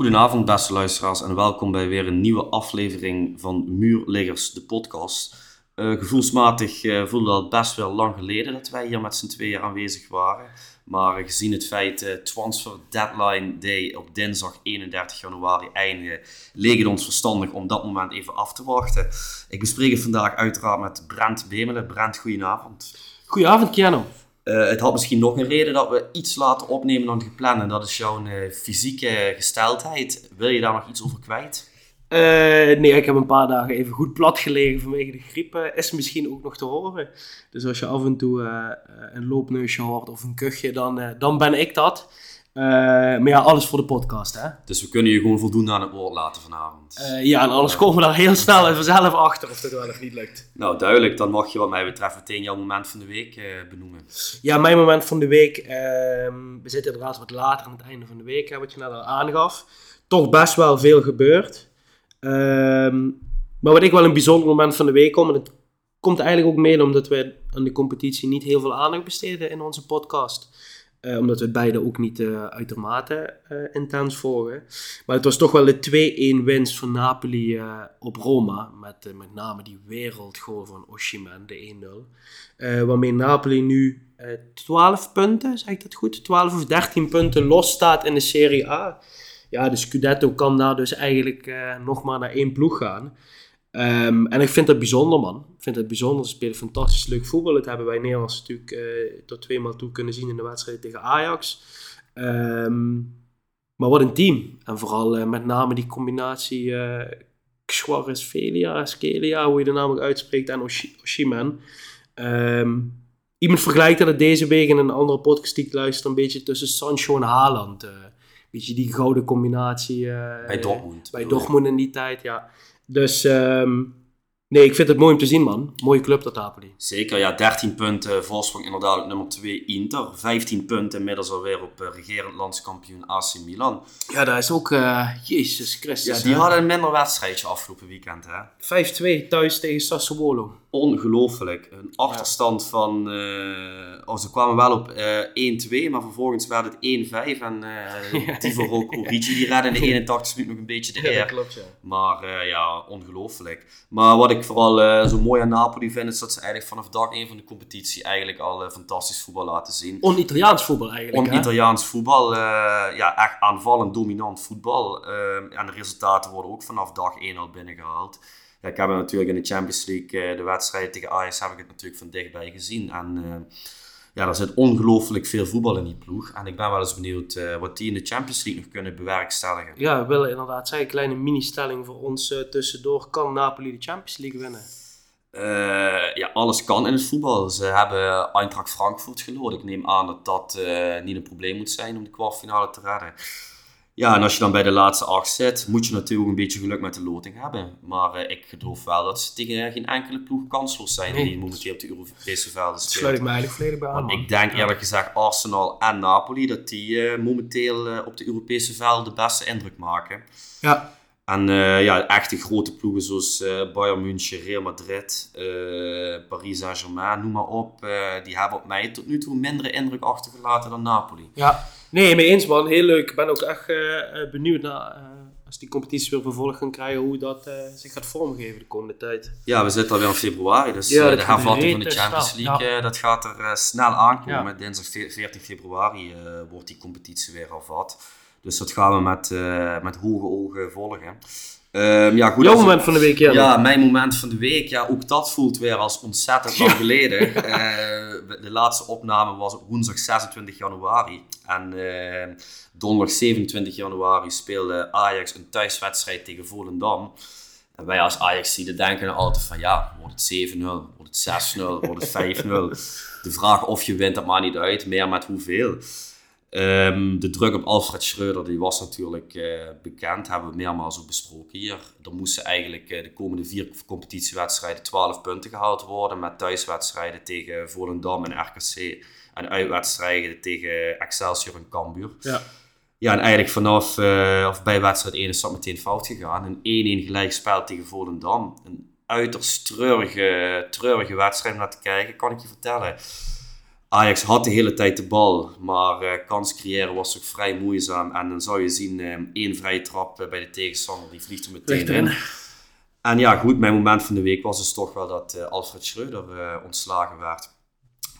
Goedenavond, beste luisteraars, en welkom bij weer een nieuwe aflevering van Muurliggers, de podcast. Uh, gevoelsmatig uh, voelde het best wel lang geleden dat wij hier met z'n tweeën aanwezig waren. Maar gezien het feit transfer deadline day op dinsdag 31 januari eindigen, leek het ons verstandig om dat moment even af te wachten. Ik bespreek het vandaag uiteraard met Brent Bemelen. Brent, goedenavond. Goedenavond, Keanu. Uh, het had misschien nog een reden dat we iets later opnemen dan gepland. En dat is jouw uh, fysieke gesteldheid. Wil je daar nog iets over kwijt? Uh, nee, ik heb een paar dagen even goed plat gelegen vanwege de griep. is misschien ook nog te horen. Dus als je af en toe een loopneusje hoort of een kuchje, dan, dan ben ik dat. Uh, maar ja, alles voor de podcast, hè? Dus we kunnen je gewoon voldoende aan het woord laten vanavond. Uh, ja, en anders komen we daar heel snel en vanzelf achter of dat wel of niet lukt. Nou, duidelijk. Dan mag je wat mij betreft meteen jouw moment van de week uh, benoemen. Ja, mijn moment van de week. Ehm, we zitten inderdaad wat later aan het einde van de week, hè, wat je net al aangaf. Toch best wel veel gebeurd. Ehm, maar wat ik wel een bijzonder moment van de week kom, en het komt eigenlijk ook mee omdat we aan de competitie niet heel veel aandacht besteden in onze podcast. Uh, omdat we beide ook niet uh, uitermate uh, intens volgen. Maar het was toch wel de 2-1 winst van Napoli op Roma. Met met name die wereldgoal van Oshiman, de 1-0. waarmee Napoli nu 12 punten, zeg ik dat goed? 12 of 13 punten los staat in de Serie A. Ja, de Scudetto kan daar dus eigenlijk nog maar naar één ploeg gaan. Um, en ik vind het bijzonder, man. Ik vind het bijzonder. Ze spelen fantastisch leuk voetbal. Dat hebben wij Nederlands natuurlijk uh, tot tweemaal toe kunnen zien in de wedstrijd tegen Ajax. Um, maar wat een team. En vooral uh, met name die combinatie uh, Velia, Skelia, hoe je de naam ook uitspreekt, en Oshiman. Um, iemand vergelijkt dat deze week in een andere podcast die ik luister, een beetje tussen Sancho en Haaland. Uh, beetje die gouden combinatie. bij Dortmund. Bij Dortmund in die tijd, ja. Dus um, nee, ik vind het mooi om te zien, man. Mooie club dat Napoli. Zeker, ja. 13 punten voorsprong inderdaad op nummer 2 Inter. 15 punten inmiddels alweer op uh, regerend landskampioen AC Milan. Ja, dat is ook, uh, Jezus Christus. Ja, die hadden een minder wedstrijdje afgelopen weekend, hè. 5-2 thuis tegen Sassuolo. Ongelooflijk. Een achterstand van... Uh, oh, ze kwamen wel op 1-2, maar vervolgens werd het 1-5. En uh, Divo Origi die redde in de 81 minuut nog een beetje de eer. Ja, klopt, ja. Maar ja, ongelooflijk. Maar wat ik vooral zo mooi aan Napoli vind, is dat ze eigenlijk vanaf dag 1 van de competitie eigenlijk al fantastisch voetbal laten zien. On-Italiaans voetbal eigenlijk, On-Italiaans voetbal. ja, echt aanvallend, dominant voetbal. en de resultaten worden ook vanaf dag 1 al binnengehaald ja, ik heb natuurlijk in de Champions League, uh, de wedstrijd tegen Ajax, heb ik het natuurlijk van dichtbij gezien. En uh, ja, er zit ongelooflijk veel voetbal in die ploeg. En ik ben wel eens benieuwd uh, wat die in de Champions League nog kunnen bewerkstelligen. Ja, we willen inderdaad zeggen, een kleine mini-stelling voor ons tussendoor. Kan Napoli de Champions League winnen? ja, alles kan in het voetbal. Ze hebben Eintracht Frankfurt gelood. Ik neem aan dat dat niet een probleem moet zijn om de kwartfinale te redden. Ja, en als je dan bij de laatste acht zit, moet je natuurlijk een beetje geluk met de loting hebben. Maar uh, ik geloof wel dat ze tegen geen enkele ploeg kansloos zijn nee. die momenteel op de Europese velden spelen. sluit ik me eigenlijk volledig bij aan. ik denk eerlijk gezegd Arsenal en Napoli, dat die uh, momenteel uh, op de Europese velden de beste indruk maken. Ja. En ja, echte grote ploegen zoals Bayern München, Real Madrid, Paris Saint-Germain, noem maar op. die hebben op mij tot nu toe mindere indruk achtergelaten dan Napoli. Ja, Nee, mee eens man. Heel leuk. Ik ben ook echt uh, benieuwd naar, uh, als die competitie weer vervolg gaan krijgen, hoe dat uh, zich gaat vormgeven de komende tijd. Ja, we zitten alweer in februari, dus ja, de hervatting van de Champions League, ja. dat gaat er snel aankomen. Ja. Dinsdag 14 februari wordt die competitie weer hervat. Dus dat gaan we met, met hoge ogen volgen. Um, ja, goed, Jouw moment van de week, ja. Ja, mijn moment van de week. Ja, ook dat voelt weer als ontzettend lang geleden. uh, de laatste opname was op woensdag 26 januari. En uh, donderdag 27 januari speelde Ajax een thuiswedstrijd tegen Volendam. En wij als Ajax-zieden denken altijd van ja, wordt het 7-0, wordt het 6-0, wordt het 5-0. De vraag of je wint, dat maakt niet uit, meer met hoeveel. Um, de druk op Alfred Schreuder die was natuurlijk uh, bekend, hebben we meermaals ook besproken hier. Er moesten eigenlijk uh, de komende vier competitiewedstrijden 12 punten gehaald worden, met thuiswedstrijden tegen Volendam en RKC en uitwedstrijden tegen Excelsior en Cambuur. Ja. Ja, en eigenlijk vanaf, uh, of bij wedstrijd 1 is dat meteen fout gegaan. Een 1-1 gelijkspel tegen Volendam. Een uiterst treurige, treurige wedstrijd om naar te kijken, kan ik je vertellen. Ajax had de hele tijd de bal, maar uh, kans creëren was ook vrij moeizaam. En dan zou je zien, uh, één vrije trap bij de tegenstander, die vliegt er meteen in. En ja, goed, mijn moment van de week was dus toch wel dat uh, Alfred Schreuder ontslagen werd.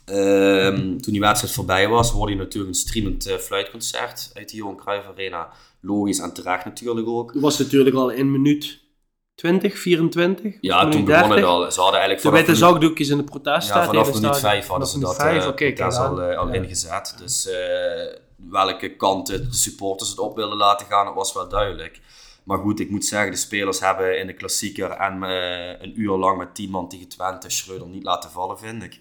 Ehm, toen die wedstrijd voorbij was, hoorde je natuurlijk een streamend fluitconcert uit de Johan Cruijff Arena. Logisch en terecht natuurlijk ook. Dat was natuurlijk al in minuut 20, 24? Ja, toen begon het al. Ze hadden eigenlijk de witte zakdoekjes in de protest Ja, vanaf minuut 5 hadden ze dat, 5, uh, okay, al, uh, al ja. ingezet. Dus uh, welke kant de supporters het op wilden laten gaan, dat was wel duidelijk. Maar goed, ik moet zeggen, de spelers hebben in de klassieker en een uur lang met 10 man tegen Twente Schreuder niet laten vallen, vind ik.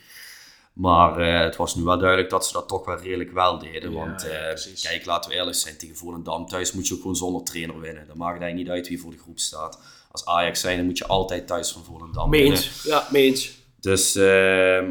Maar uh, het was nu wel duidelijk dat ze dat toch wel redelijk wel deden. want uh, kijk, laten we eerlijk zijn, tegen Volendam thuis moet je ook gewoon zonder trainer winnen. Dan maakt het eigenlijk niet uit wie voor de groep staat als Ajax zijn, dan moet je altijd thuis van Volendam Meens, ja, meens. Dus, uh,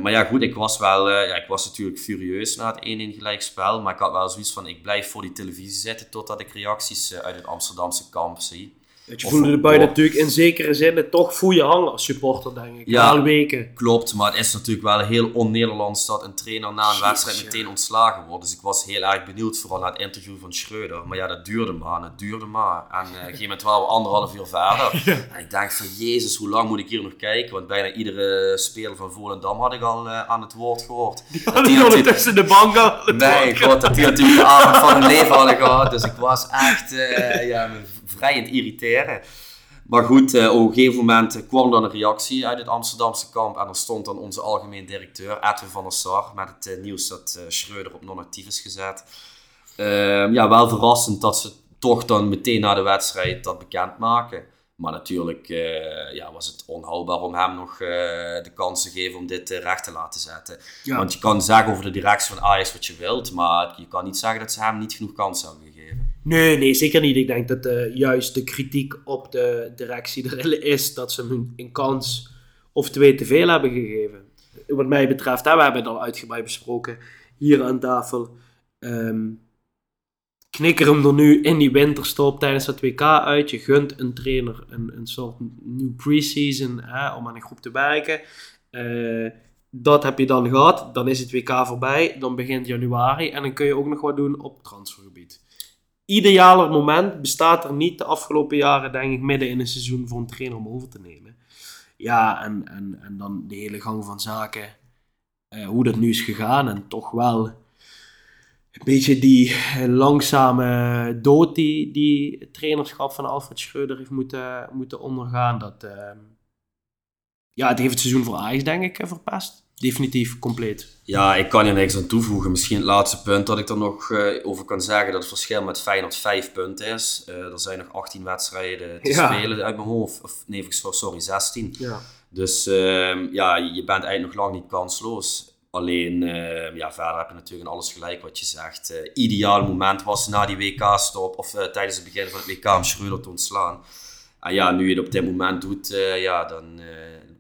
maar ja, goed, ik was wel, uh, ja, ik was natuurlijk furieus na het 1-1 gelijkspel. Maar ik had wel zoiets van, ik blijf voor die televisie zitten totdat ik reacties uh, uit het Amsterdamse kamp zie. Je voelde erbij natuurlijk in zekere zin toch voel hangen als supporter, denk ik. Ja, al weken. klopt. Maar het is natuurlijk wel heel on-Nederlands dat een trainer na een wedstrijd meteen ontslagen wordt. Dus ik was heel erg benieuwd, vooral naar het interview van Schreuder. Maar ja, dat duurde maar en het duurde maar. En uh, op een gegeven moment wel anderhalf uur verder. En ik dacht van, jezus, hoe lang moet ik hier nog kijken? Want bijna iedere speler van Volendam had ik al uh, aan het woord gehoord. Die hadden tussen de banken Nee, god, dat die natuurlijk de avond van hun leven hadden gehad. Dus ik was echt, uh, ja, het irriteren. Maar goed, uh, op een gegeven moment kwam dan een reactie uit het Amsterdamse kamp. En er stond dan onze algemeen directeur, Edwin van der Sar, met het uh, nieuws dat uh, Schreuder op non-actief is gezet. Ehm, ja, wel verrassend dat ze toch dan meteen na de wedstrijd dat bekendmaken. Maar natuurlijk ja, was het onhoudbaar om hem nog de kans te geven om dit recht te laten zetten. Want je kan zeggen over de directie van Ajax wat je wilt, maar je kan niet zeggen dat ze hem niet genoeg kans hebben gegeven. Nee, nee, zeker niet. Ik denk dat uh, juist de kritiek op de directie er is dat ze hem een kans of twee te veel hebben gegeven. Wat mij betreft, hè, we hebben het al uitgebreid besproken hier aan tafel. Um, knikker hem er nu in die winterstop tijdens het WK uit. Je gunt een trainer een, een soort nieuw preseason hè, om aan een groep te werken. Uh, dat heb je dan gehad. Dan is het WK voorbij. Dan begint januari. En dan kun je ook nog wat doen op transfergebied idealer moment bestaat er niet de afgelopen jaren, denk ik, midden in een seizoen voor een trainer om over te nemen. Ja, en, en, en dan de hele gang van zaken, uh, hoe dat nu is gegaan en toch wel een beetje die langzame dood die, die het trainerschap van Alfred Schreuder heeft moeten, moeten ondergaan. Dat, uh, ja, het heeft het seizoen voor Ajax, denk ik, verpest definitief compleet. Ja, ik kan je niks aan toevoegen. Misschien het laatste punt dat ik er nog uh, over kan zeggen, dat het verschil met Feyenoord 5 punten is. Uh, er zijn nog 18 wedstrijden te spelen uit mijn hoofd. Of nee, sorry, 16. Ja. Dus uh, ja, je bent eigenlijk nog lang niet kansloos. Alleen, ehm, ja, verder heb je natuurlijk alles gelijk wat je zegt. Uh, ideaal moment was na die WK-stop, of tijdens het begin van het WK om Schreuder te ontslaan. En ja, nu je het op dit moment doet, ja, dan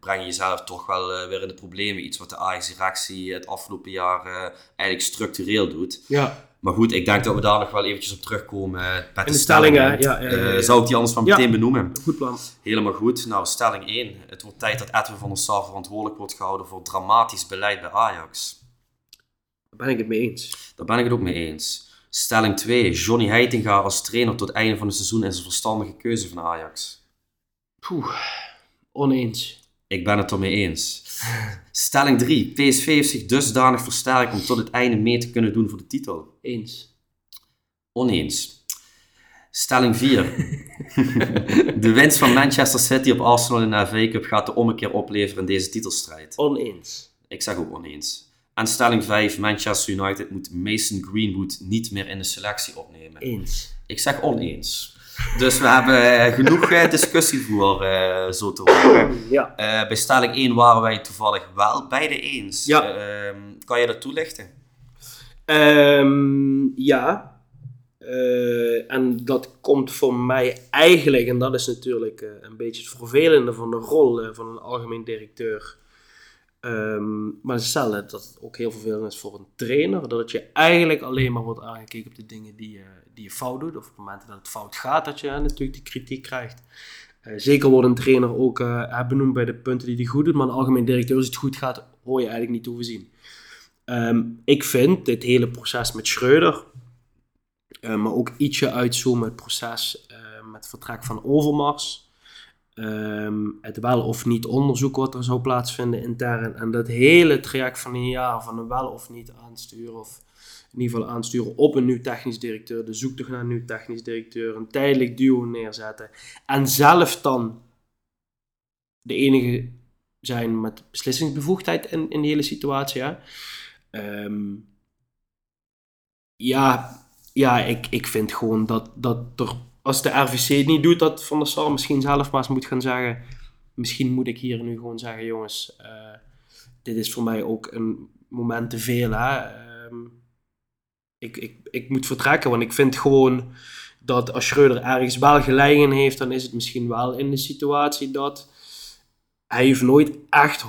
breng je jezelf toch wel uh, weer in de problemen. Iets wat de Ajax-directie het afgelopen jaar uh, eigenlijk structureel doet. Ja. Maar goed, ik denk dat we daar nog wel eventjes op terugkomen. Met de, de stellingen. Ja, ja, ja, zou ik die anders van meteen benoemen? Goed plan. Helemaal goed. Nou, stelling 1. Het wordt tijd dat Edwin van der Sar verantwoordelijk wordt gehouden voor dramatisch beleid bij Ajax. Daar ben ik het mee eens. Daar ben ik het ook mee eens. Stelling 2. Johnny Heitinga als trainer tot het einde van het seizoen is een verstandige keuze van Ajax. Poeh, oneens. Ik ben het ermee eens. Stelling 3. PSV heeft zich dusdanig versterkt om tot het einde mee te kunnen doen voor de titel. Eens. Oneens. Stelling 4. de winst van Manchester City op Arsenal in de FA Cup gaat de ommekeer opleveren in deze titelstrijd. Oneens. Ik zeg ook oneens. En stelling 5. Manchester United moet Mason Greenwood niet meer in de selectie opnemen. Eens. Ik zeg oneens. Dus we hebben eh, genoeg uh, discussie voor, uh, zo te horen. Ja. bij stelling 1 waren wij toevallig wel beide eens. Ja. Ehm, kan je dat toelichten? Um, ja. en dat komt voor mij eigenlijk, en dat is natuurlijk een beetje het vervelende van de rol van een algemeen directeur. Um, maar stel dat het ook heel vervelend is voor een trainer, dat het je eigenlijk alleen maar wordt aangekeken op de dingen die je, die je fout doet, of op momenten dat het fout gaat, dat je natuurlijk die kritiek krijgt. Uh, zeker wordt een trainer ook uh, benoemd bij de punten die hij goed doet, maar een algemeen directeur, als het goed gaat, hoor je eigenlijk niet hoeven zien. Ehm, ik vind dit hele proces met Schreuder, maar ook ietsje uitzoomen het proces met vertrek van Overmars, um, het wel of niet onderzoek wat er zou plaatsvinden intern en dat hele traject van een jaar van een wel of niet aansturen of in ieder geval aansturen op een nieuw technisch directeur, de zoektocht naar een nieuw technisch directeur, een tijdelijk duo neerzetten en zelf dan de enige zijn met beslissingsbevoegdheid in, in de hele situatie. Um, ja, ja ik, ik vind gewoon dat, dat er, als de RVC het niet doet, dat Van der Sar misschien zelf maar eens moet gaan zeggen. Misschien moet ik hier nu gewoon zeggen, jongens, uh, dit is voor mij ook een moment te veel. Hè? Um, ik, ik, ik moet vertrekken, want ik vind gewoon dat als Schreuder ergens wel gelijk in heeft, dan is het misschien wel in de situatie dat hij heeft nooit echt 100%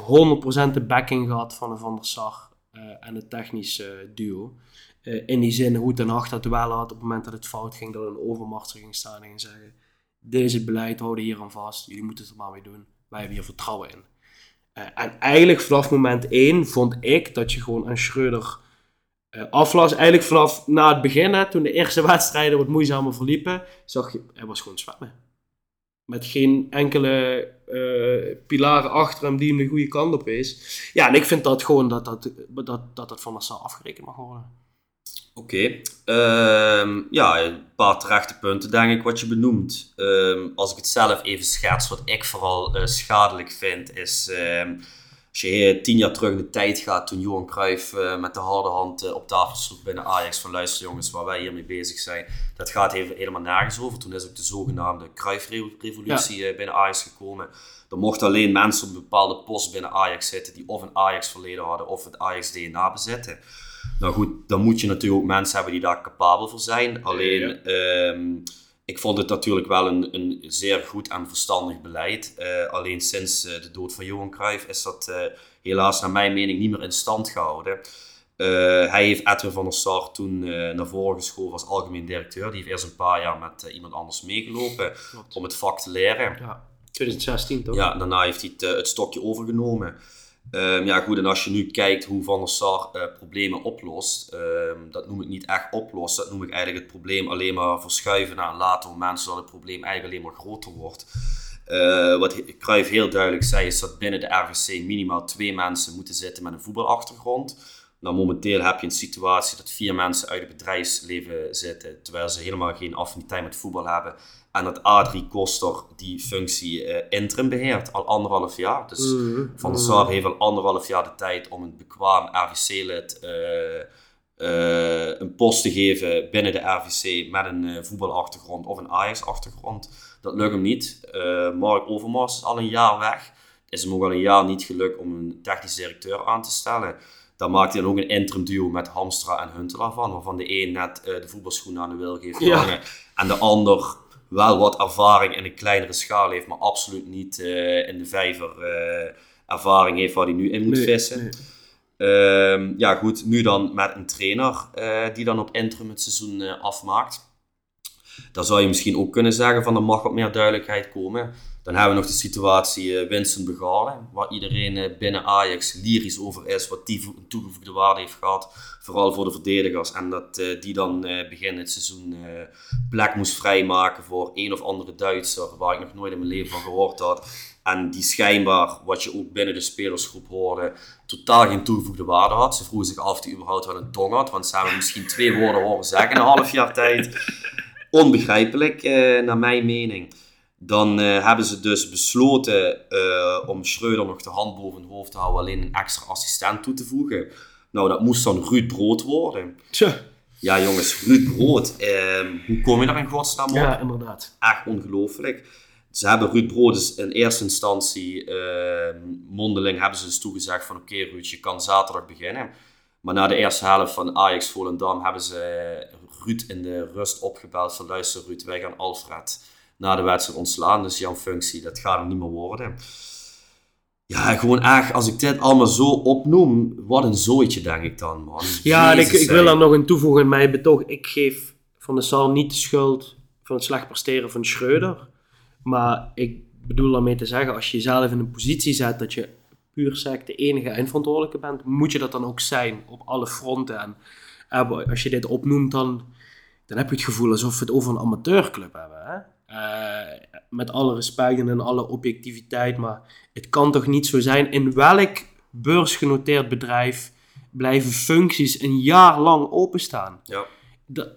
de backing gehad van een Van der Sar uh, en het technische duo. Uh, in die zin hoe Ten Hag dat wel had op het moment dat het fout ging, dat een overmacht ging staan en zeggen: Deze beleid houden hier aan vast, jullie moeten het er maar mee doen, wij hebben hier vertrouwen in. Uh, en eigenlijk vanaf moment 1 vond ik dat je gewoon aan Schreuder aflas. Eigenlijk vanaf na het begin, toen de eerste wedstrijden wat moeizamer verliepen, zag je, hij was gewoon zwemmen met geen enkele uh, pilaren achter hem die hem de goede kant op is. Ja, en ik vind dat gewoon dat dat, dat, dat, dat van Nassau afgerekend mag worden. Oké, okay. uh, ja, een paar terechte punten denk ik wat je benoemt. Uh, als ik het zelf even schets, wat ik vooral uh, schadelijk vind, is ehm, als je tien jaar terug in de tijd gaat, toen Johan Cruijff uh, met de harde hand uh, op tafel sloeg binnen Ajax van luister jongens, waar wij hiermee bezig zijn, dat gaat even, helemaal nergens over. Toen is ook de zogenaamde Cruijff-revolutie ja. binnen Ajax gekomen. Er mochten alleen mensen op een bepaalde post binnen Ajax zitten die of een Ajax-verleden hadden of het Ajax-DNA bezitten. Nou goed, dan moet je natuurlijk ook mensen hebben die daar capabel voor zijn. Alleen... Ja. Um, ik vond het natuurlijk wel een, een zeer goed en verstandig beleid. Uh, alleen sinds uh, de dood van Johan Cruijff is dat uh, helaas naar mijn mening niet meer in stand gehouden. hij heeft Edwin van der Sar toen naar voren geschoven als algemeen directeur. Die heeft eerst een paar jaar met iemand anders meegelopen om het vak te leren. Ja, 2016 toch? Ja, daarna heeft hij het, het stokje overgenomen. Um, ja, goed, en als je nu kijkt hoe Van der Sar uh, problemen oplost, um, dat noem ik niet echt oplossen, dat noem ik eigenlijk het probleem alleen maar verschuiven naar een later moment, zodat het probleem eigenlijk alleen maar groter wordt. Uh, wat Cruijff heel duidelijk zei, is dat binnen de RVC minimaal twee mensen moeten zitten met een voetbalachtergrond. Nou, momenteel heb je een situatie dat vier mensen uit het bedrijfsleven zitten, terwijl ze helemaal geen affiniteit met voetbal hebben. En dat Adrie Koster die functie uh, interim beheert, al anderhalf jaar. Dus mm, Van der Sar heeft al anderhalf jaar de tijd om een bekwaam RVC-lid uh, uh, een post te geven binnen de RVC met een voetbalachtergrond of een Ajax-achtergrond. Dat lukt hem niet. Mark Overmars is al een jaar weg. Is hem ook al een jaar niet gelukt om een technisch directeur aan te stellen. Dan maakt hij dan ook een interim duo met Hamstra en Huntelaar van, waarvan de een net de voetbalschoenen aan de wil geeft ja. en de ander wel wat ervaring in een kleinere schaal heeft, maar absoluut niet uh, in de vijver uh, ervaring heeft waar hij nu in moet nee, vissen. Nee. Um, ja, goed, nu dan met een trainer uh, die dan op interim het seizoen afmaakt. Dan zou je misschien ook kunnen zeggen van er mag wat meer duidelijkheid komen. Dan hebben we nog de situatie uh, Vincent Begalen, waar iedereen uh, binnen Ajax lyrisch over is, wat die een toegevoegde waarde heeft gehad, vooral voor de verdedigers. En dat uh, die dan begin het seizoen plek moest vrijmaken voor een of andere Duitser, waar ik nog nooit in mijn leven van gehoord had. En die schijnbaar, wat je ook binnen de spelersgroep hoorde, totaal geen toegevoegde waarde had. Ze vroegen zich af of hij überhaupt wel een tong had, want ze hebben misschien twee woorden horen zeggen in een half jaar tijd. Onbegrijpelijk, naar mijn mening. Dan uh, hebben ze dus besloten uh, om Schreuder nog de hand boven het hoofd te houden, alleen een extra assistent toe te voegen. Nou, dat moest dan Ruud Brood worden. Tja. Ja, jongens, Ruud Brood. Uh, hoe kom je daar in godsnaam op? Ja, inderdaad. Echt ongelooflijk. Ze hebben Ruud Brood dus in eerste instantie ehm, mondeling hebben ze dus toegezegd van oké okay, Ruud, je kan zaterdag beginnen. Maar na de eerste helft van Ajax Volendam hebben ze Ruud in de rust opgebeld van luister Ruud, wij gaan Alfred na de wedstrijd ontslaan. Dus jouw functie, dat gaat er niet meer worden. Ja, gewoon echt, als ik dit allemaal zo opnoem, wat een zooitje denk ik dan, man. Ja, en ik, ik wil daar nog een toevoegen in mijn betoog. Ik geef Van de Sar niet de schuld van het slecht presteren van Schreuder. Maar ik bedoel daarmee te zeggen, als je jezelf in een positie zet dat je puur sec de enige eindverantwoordelijke bent, moet je dat dan ook zijn op alle fronten. En eh, als je dit opnoemt, dan, dan heb je het gevoel alsof we het over een amateurclub hebben. Hè? Met alle respect en alle objectiviteit, maar het kan toch niet zo zijn. In welk beursgenoteerd bedrijf blijven functies een jaar lang openstaan? Ja. Dat,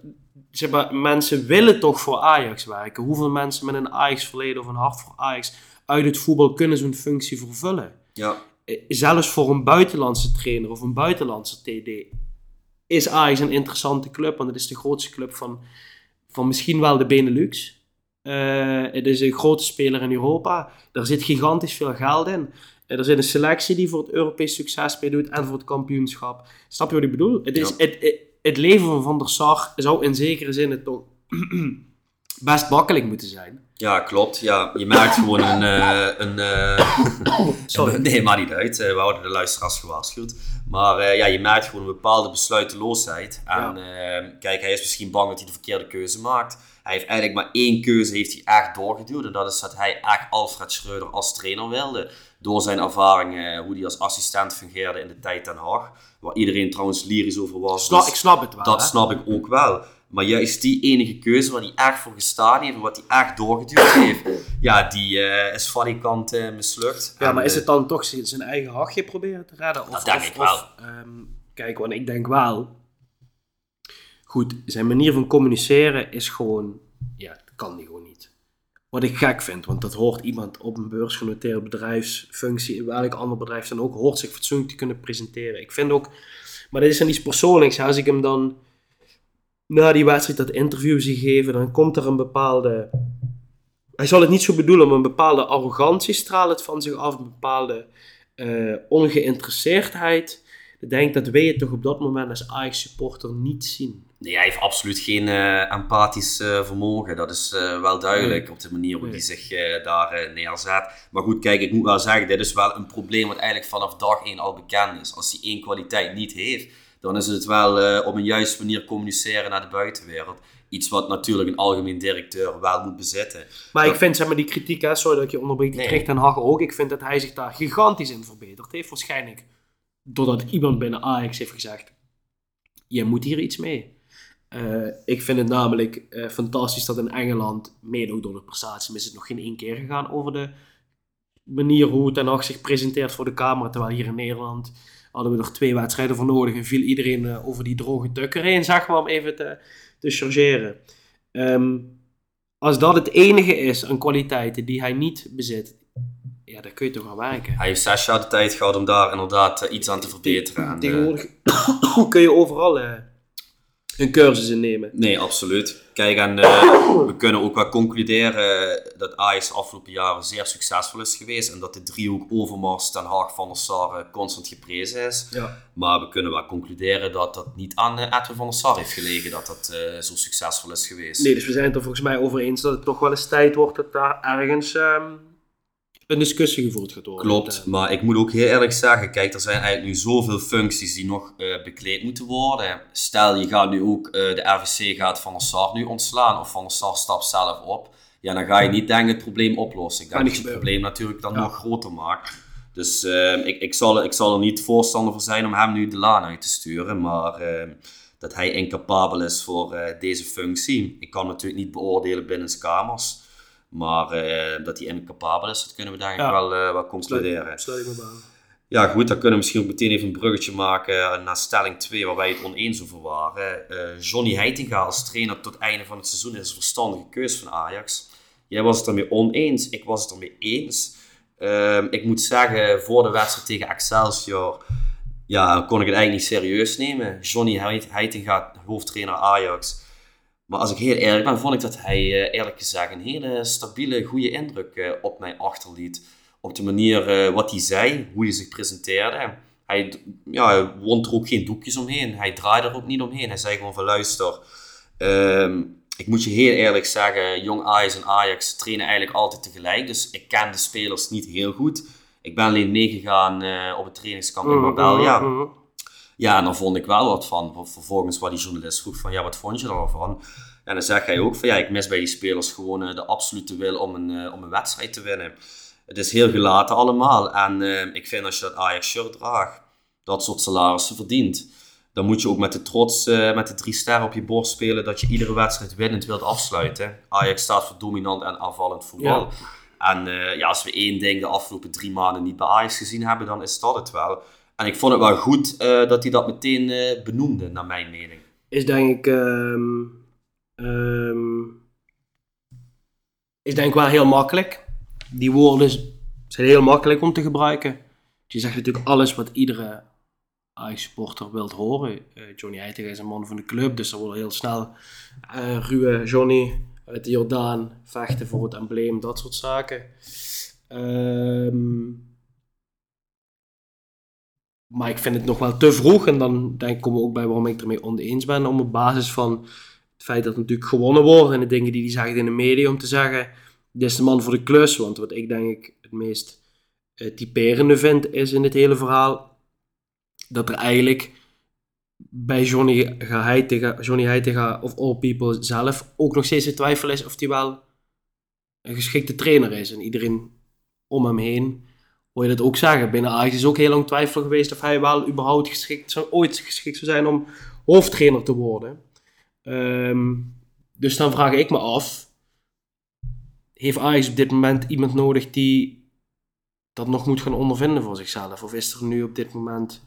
zeg maar, mensen willen toch voor Ajax werken. Hoeveel mensen met een Ajax-verleden of een hart voor Ajax uit het voetbal kunnen zo'n functie vervullen? Ja. Eh, zelfs voor een buitenlandse trainer of een buitenlandse TD is Ajax een interessante club, want het is de grootste club van, van misschien wel de Benelux. Uh, het is een grote speler in Europa. Er zit gigantisch veel geld in. Uh, er zit een selectie die voor het Europees succes meedoet en voor het kampioenschap. Snap je wat ik bedoel? Het, is, het, het, het, leven van Van der Sar zou in zekere zin het toch best makkelijk moeten zijn. Ja, klopt. Ja, je merkt gewoon een... Uh, een Sorry. nee, maar niet uit. we houden de luisteraars gewaarschuwd. Maar ja, je merkt gewoon een bepaalde besluiteloosheid. En ja. kijk, hij is misschien bang dat hij de verkeerde keuze maakt. Hij heeft eigenlijk maar één keuze heeft hij echt doorgeduwd. En dat is dat hij echt Alfred Schreuder als trainer wilde. Door zijn ervaringen, hoe hij als assistent fungeerde in de tijd Den Haag. Waar iedereen trouwens lyrisch over was. Snap, dus ik snap het wel. Dat hè? snap ik ook wel. Maar juist die enige keuze waar hij echt voor gestaan heeft wat hij echt doorgeduwd heeft, ja, die uh, is van die kant uh, mislukt. Ja, en, maar is het dan toch zijn eigen hachje proberen te redden? Of, dat denk of, ik wel. Of, um, kijk, want ik denk wel. Goed, zijn manier van communiceren is gewoon. Ja, dat kan die gewoon niet. Wat ik gek vind, want dat hoort iemand op een beursgenoteerde bedrijfsfunctie, in welk ander bedrijf dan ook, hoort zich fatsoenlijk te kunnen presenteren. Ik vind ook, maar dit is dan iets persoonlijks. Als ik hem dan na die wedstrijd dat interview zie geven, dan komt er een bepaalde. Hij zal het niet zo bedoelen, maar een bepaalde arrogantie straalt het van zich af, een bepaalde uh, ongeïnteresseerdheid. Ik denk dat wij het toch op dat moment als Ajax-supporter niet zien. Nee, hij heeft absoluut geen uh, empathisch uh, vermogen. Dat is uh, wel duidelijk nee. op de manier hoe hij zich daar neerzet. Maar goed, kijk, ik moet wel zeggen, dit is wel een probleem wat eigenlijk vanaf dag 1 al bekend is. Als hij één kwaliteit niet heeft, dan is het wel op een juiste manier communiceren naar de buitenwereld. Iets wat natuurlijk een algemeen directeur wel moet bezitten. Maar dat... ik vind, zeg maar, die kritiek, hè, sorry dat ik je onderbreekt, die Nee. ten Hag ook. Ik vind dat hij zich daar gigantisch in verbeterd heeft. Waarschijnlijk doordat iemand binnen Ajax heeft gezegd, je moet hier iets mee. Uh, ik vind het namelijk uh, fantastisch dat in Engeland, mede ook door de prestatie, is het nog geen één keer gegaan over de manier hoe Ten Hag zich presenteert voor de camera. Terwijl hier in Nederland hadden we er twee wedstrijden voor nodig en viel iedereen uh, over die droge tukker heen, zeg maar, om even te, te chargeren. Um, als dat het enige is aan kwaliteiten die hij niet bezit, ja, daar kun je toch aan werken. Hij heeft zes jaar de tijd gehad om daar inderdaad uh, iets aan te verbeteren. En, Tegenwoordig uh, kun je overal uh, een cursus in nemen. Nee, absoluut. Kijk, en uh, we kunnen ook wel concluderen dat Ajax afgelopen jaren zeer succesvol is geweest. En dat de driehoek Overmars, Ten Haag, Van der Sar constant geprezen is. Ja. Maar we kunnen wel concluderen dat dat niet aan uh, Edwin van der Sar heeft gelegen. Dat dat uh, zo succesvol is geweest. Nee, dus we zijn het er volgens mij over eens dat het toch wel eens tijd wordt dat daar ergens... Um een discussie gevoerd gaat worden. Klopt, maar ik moet ook heel eerlijk zeggen, kijk, er zijn eigenlijk nu zoveel functies die nog uh, bekleed moeten worden. Stel, je gaat nu ook, uh, de RVC gaat Van der Sar nu ontslaan, of Van der Sar stapt zelf op. Ja, dan ga je niet denken het probleem oplossen. Ik denk dat je het probleem natuurlijk dan ja. nog groter maakt. Dus uh, ik, ik, zal, ik zal er niet voorstander voor zijn om hem nu de laan uit te sturen, maar dat hij incapabel is voor deze functie. Ik kan natuurlijk niet beoordelen binnen kamers. Maar uh, dat hij incapabel is, dat kunnen we denk ik ja. wel, uh, wel concluderen. Sluit. Ja, goed, dan kunnen we misschien ook meteen even een bruggetje maken naar stelling 2, waar wij het oneens over waren. Uh, Johnny Heitinga als trainer tot het einde van het seizoen is een verstandige keus van Ajax. Jij was het ermee oneens, ik was het ermee eens. Uh, ik moet zeggen, voor de wedstrijd tegen Excelsior ja, kon ik het eigenlijk niet serieus nemen. Johnny Heitinga, hoofdtrainer Ajax. Maar als ik heel eerlijk ben, vond ik dat hij uh, eerlijk gezegd een hele stabiele, goede indruk uh, op mij achterliet. Op de manier uh, wat hij zei, hoe hij zich presenteerde. Hij, ja, wond er ook geen doekjes omheen. Hij draaide er ook niet omheen. Hij zei gewoon van luister, um, ik moet je heel eerlijk zeggen, jong Ajax en Ajax trainen eigenlijk altijd tegelijk. Dus ik ken de spelers niet heel goed. Ik ben alleen meegegaan op het trainingskamp in Marbella. Ja, en dan vond ik wel wat van. Vervolgens waar die journalist vroeg van, ja, wat vond je ervan? En dan zeg hij ook van, ja, ik mis bij die spelers gewoon uh, de absolute wil om een, uh, om een wedstrijd te winnen. het is heel gelaten allemaal. En eh, ik vind als je dat Ajax-shirt draagt, dat soort salarissen verdient. Dan moet je ook met de trots, uh, met de drie sterren op je borst spelen, dat je iedere wedstrijd winnend wilt afsluiten. Ajax staat voor dominant en aanvallend voetbal. Ja. En uh, ja, als we één ding de afgelopen drie maanden niet bij Ajax gezien hebben, dan is dat het wel. En ik vond het wel goed dat hij dat meteen benoemde, naar mijn mening. Is denk ik... Um, um, is denk ik wel heel makkelijk. Die woorden zijn heel makkelijk om te gebruiken. Je zegt natuurlijk alles wat iedere Ajax-supporter wilt horen. Uh, Johnny Heitinga is een man van de club, dus er wordt heel snel ruwe Johnny uit de Jordaan vechten voor het embleem, dat soort zaken. Um, maar ik vind het nog wel te vroeg. En dan denk komen we ook bij waarom ik ermee oneens ben. Om op basis van het feit dat het natuurlijk gewonnen wordt. En de dingen die hij zegt in de media. Om te zeggen, dit is de man voor de klus. Want wat ik denk ik het meest uh, typerende vind, is in dit hele verhaal. Dat er eigenlijk bij Johnny Heitinga, Johnny Heitinga of All People zelf ook nog steeds de twijfel is of hij wel een geschikte trainer is. En iedereen om hem heen hoor je dat ook zeggen. Binnen Ajax is ook heel lang twijfel geweest of hij wel überhaupt geschikt zou, ooit geschikt zou zijn om hoofdtrainer te worden. Ehm, dus dan vraag ik me af, heeft Ajax op dit moment iemand nodig die dat nog moet gaan ondervinden voor zichzelf? Of is er nu op dit moment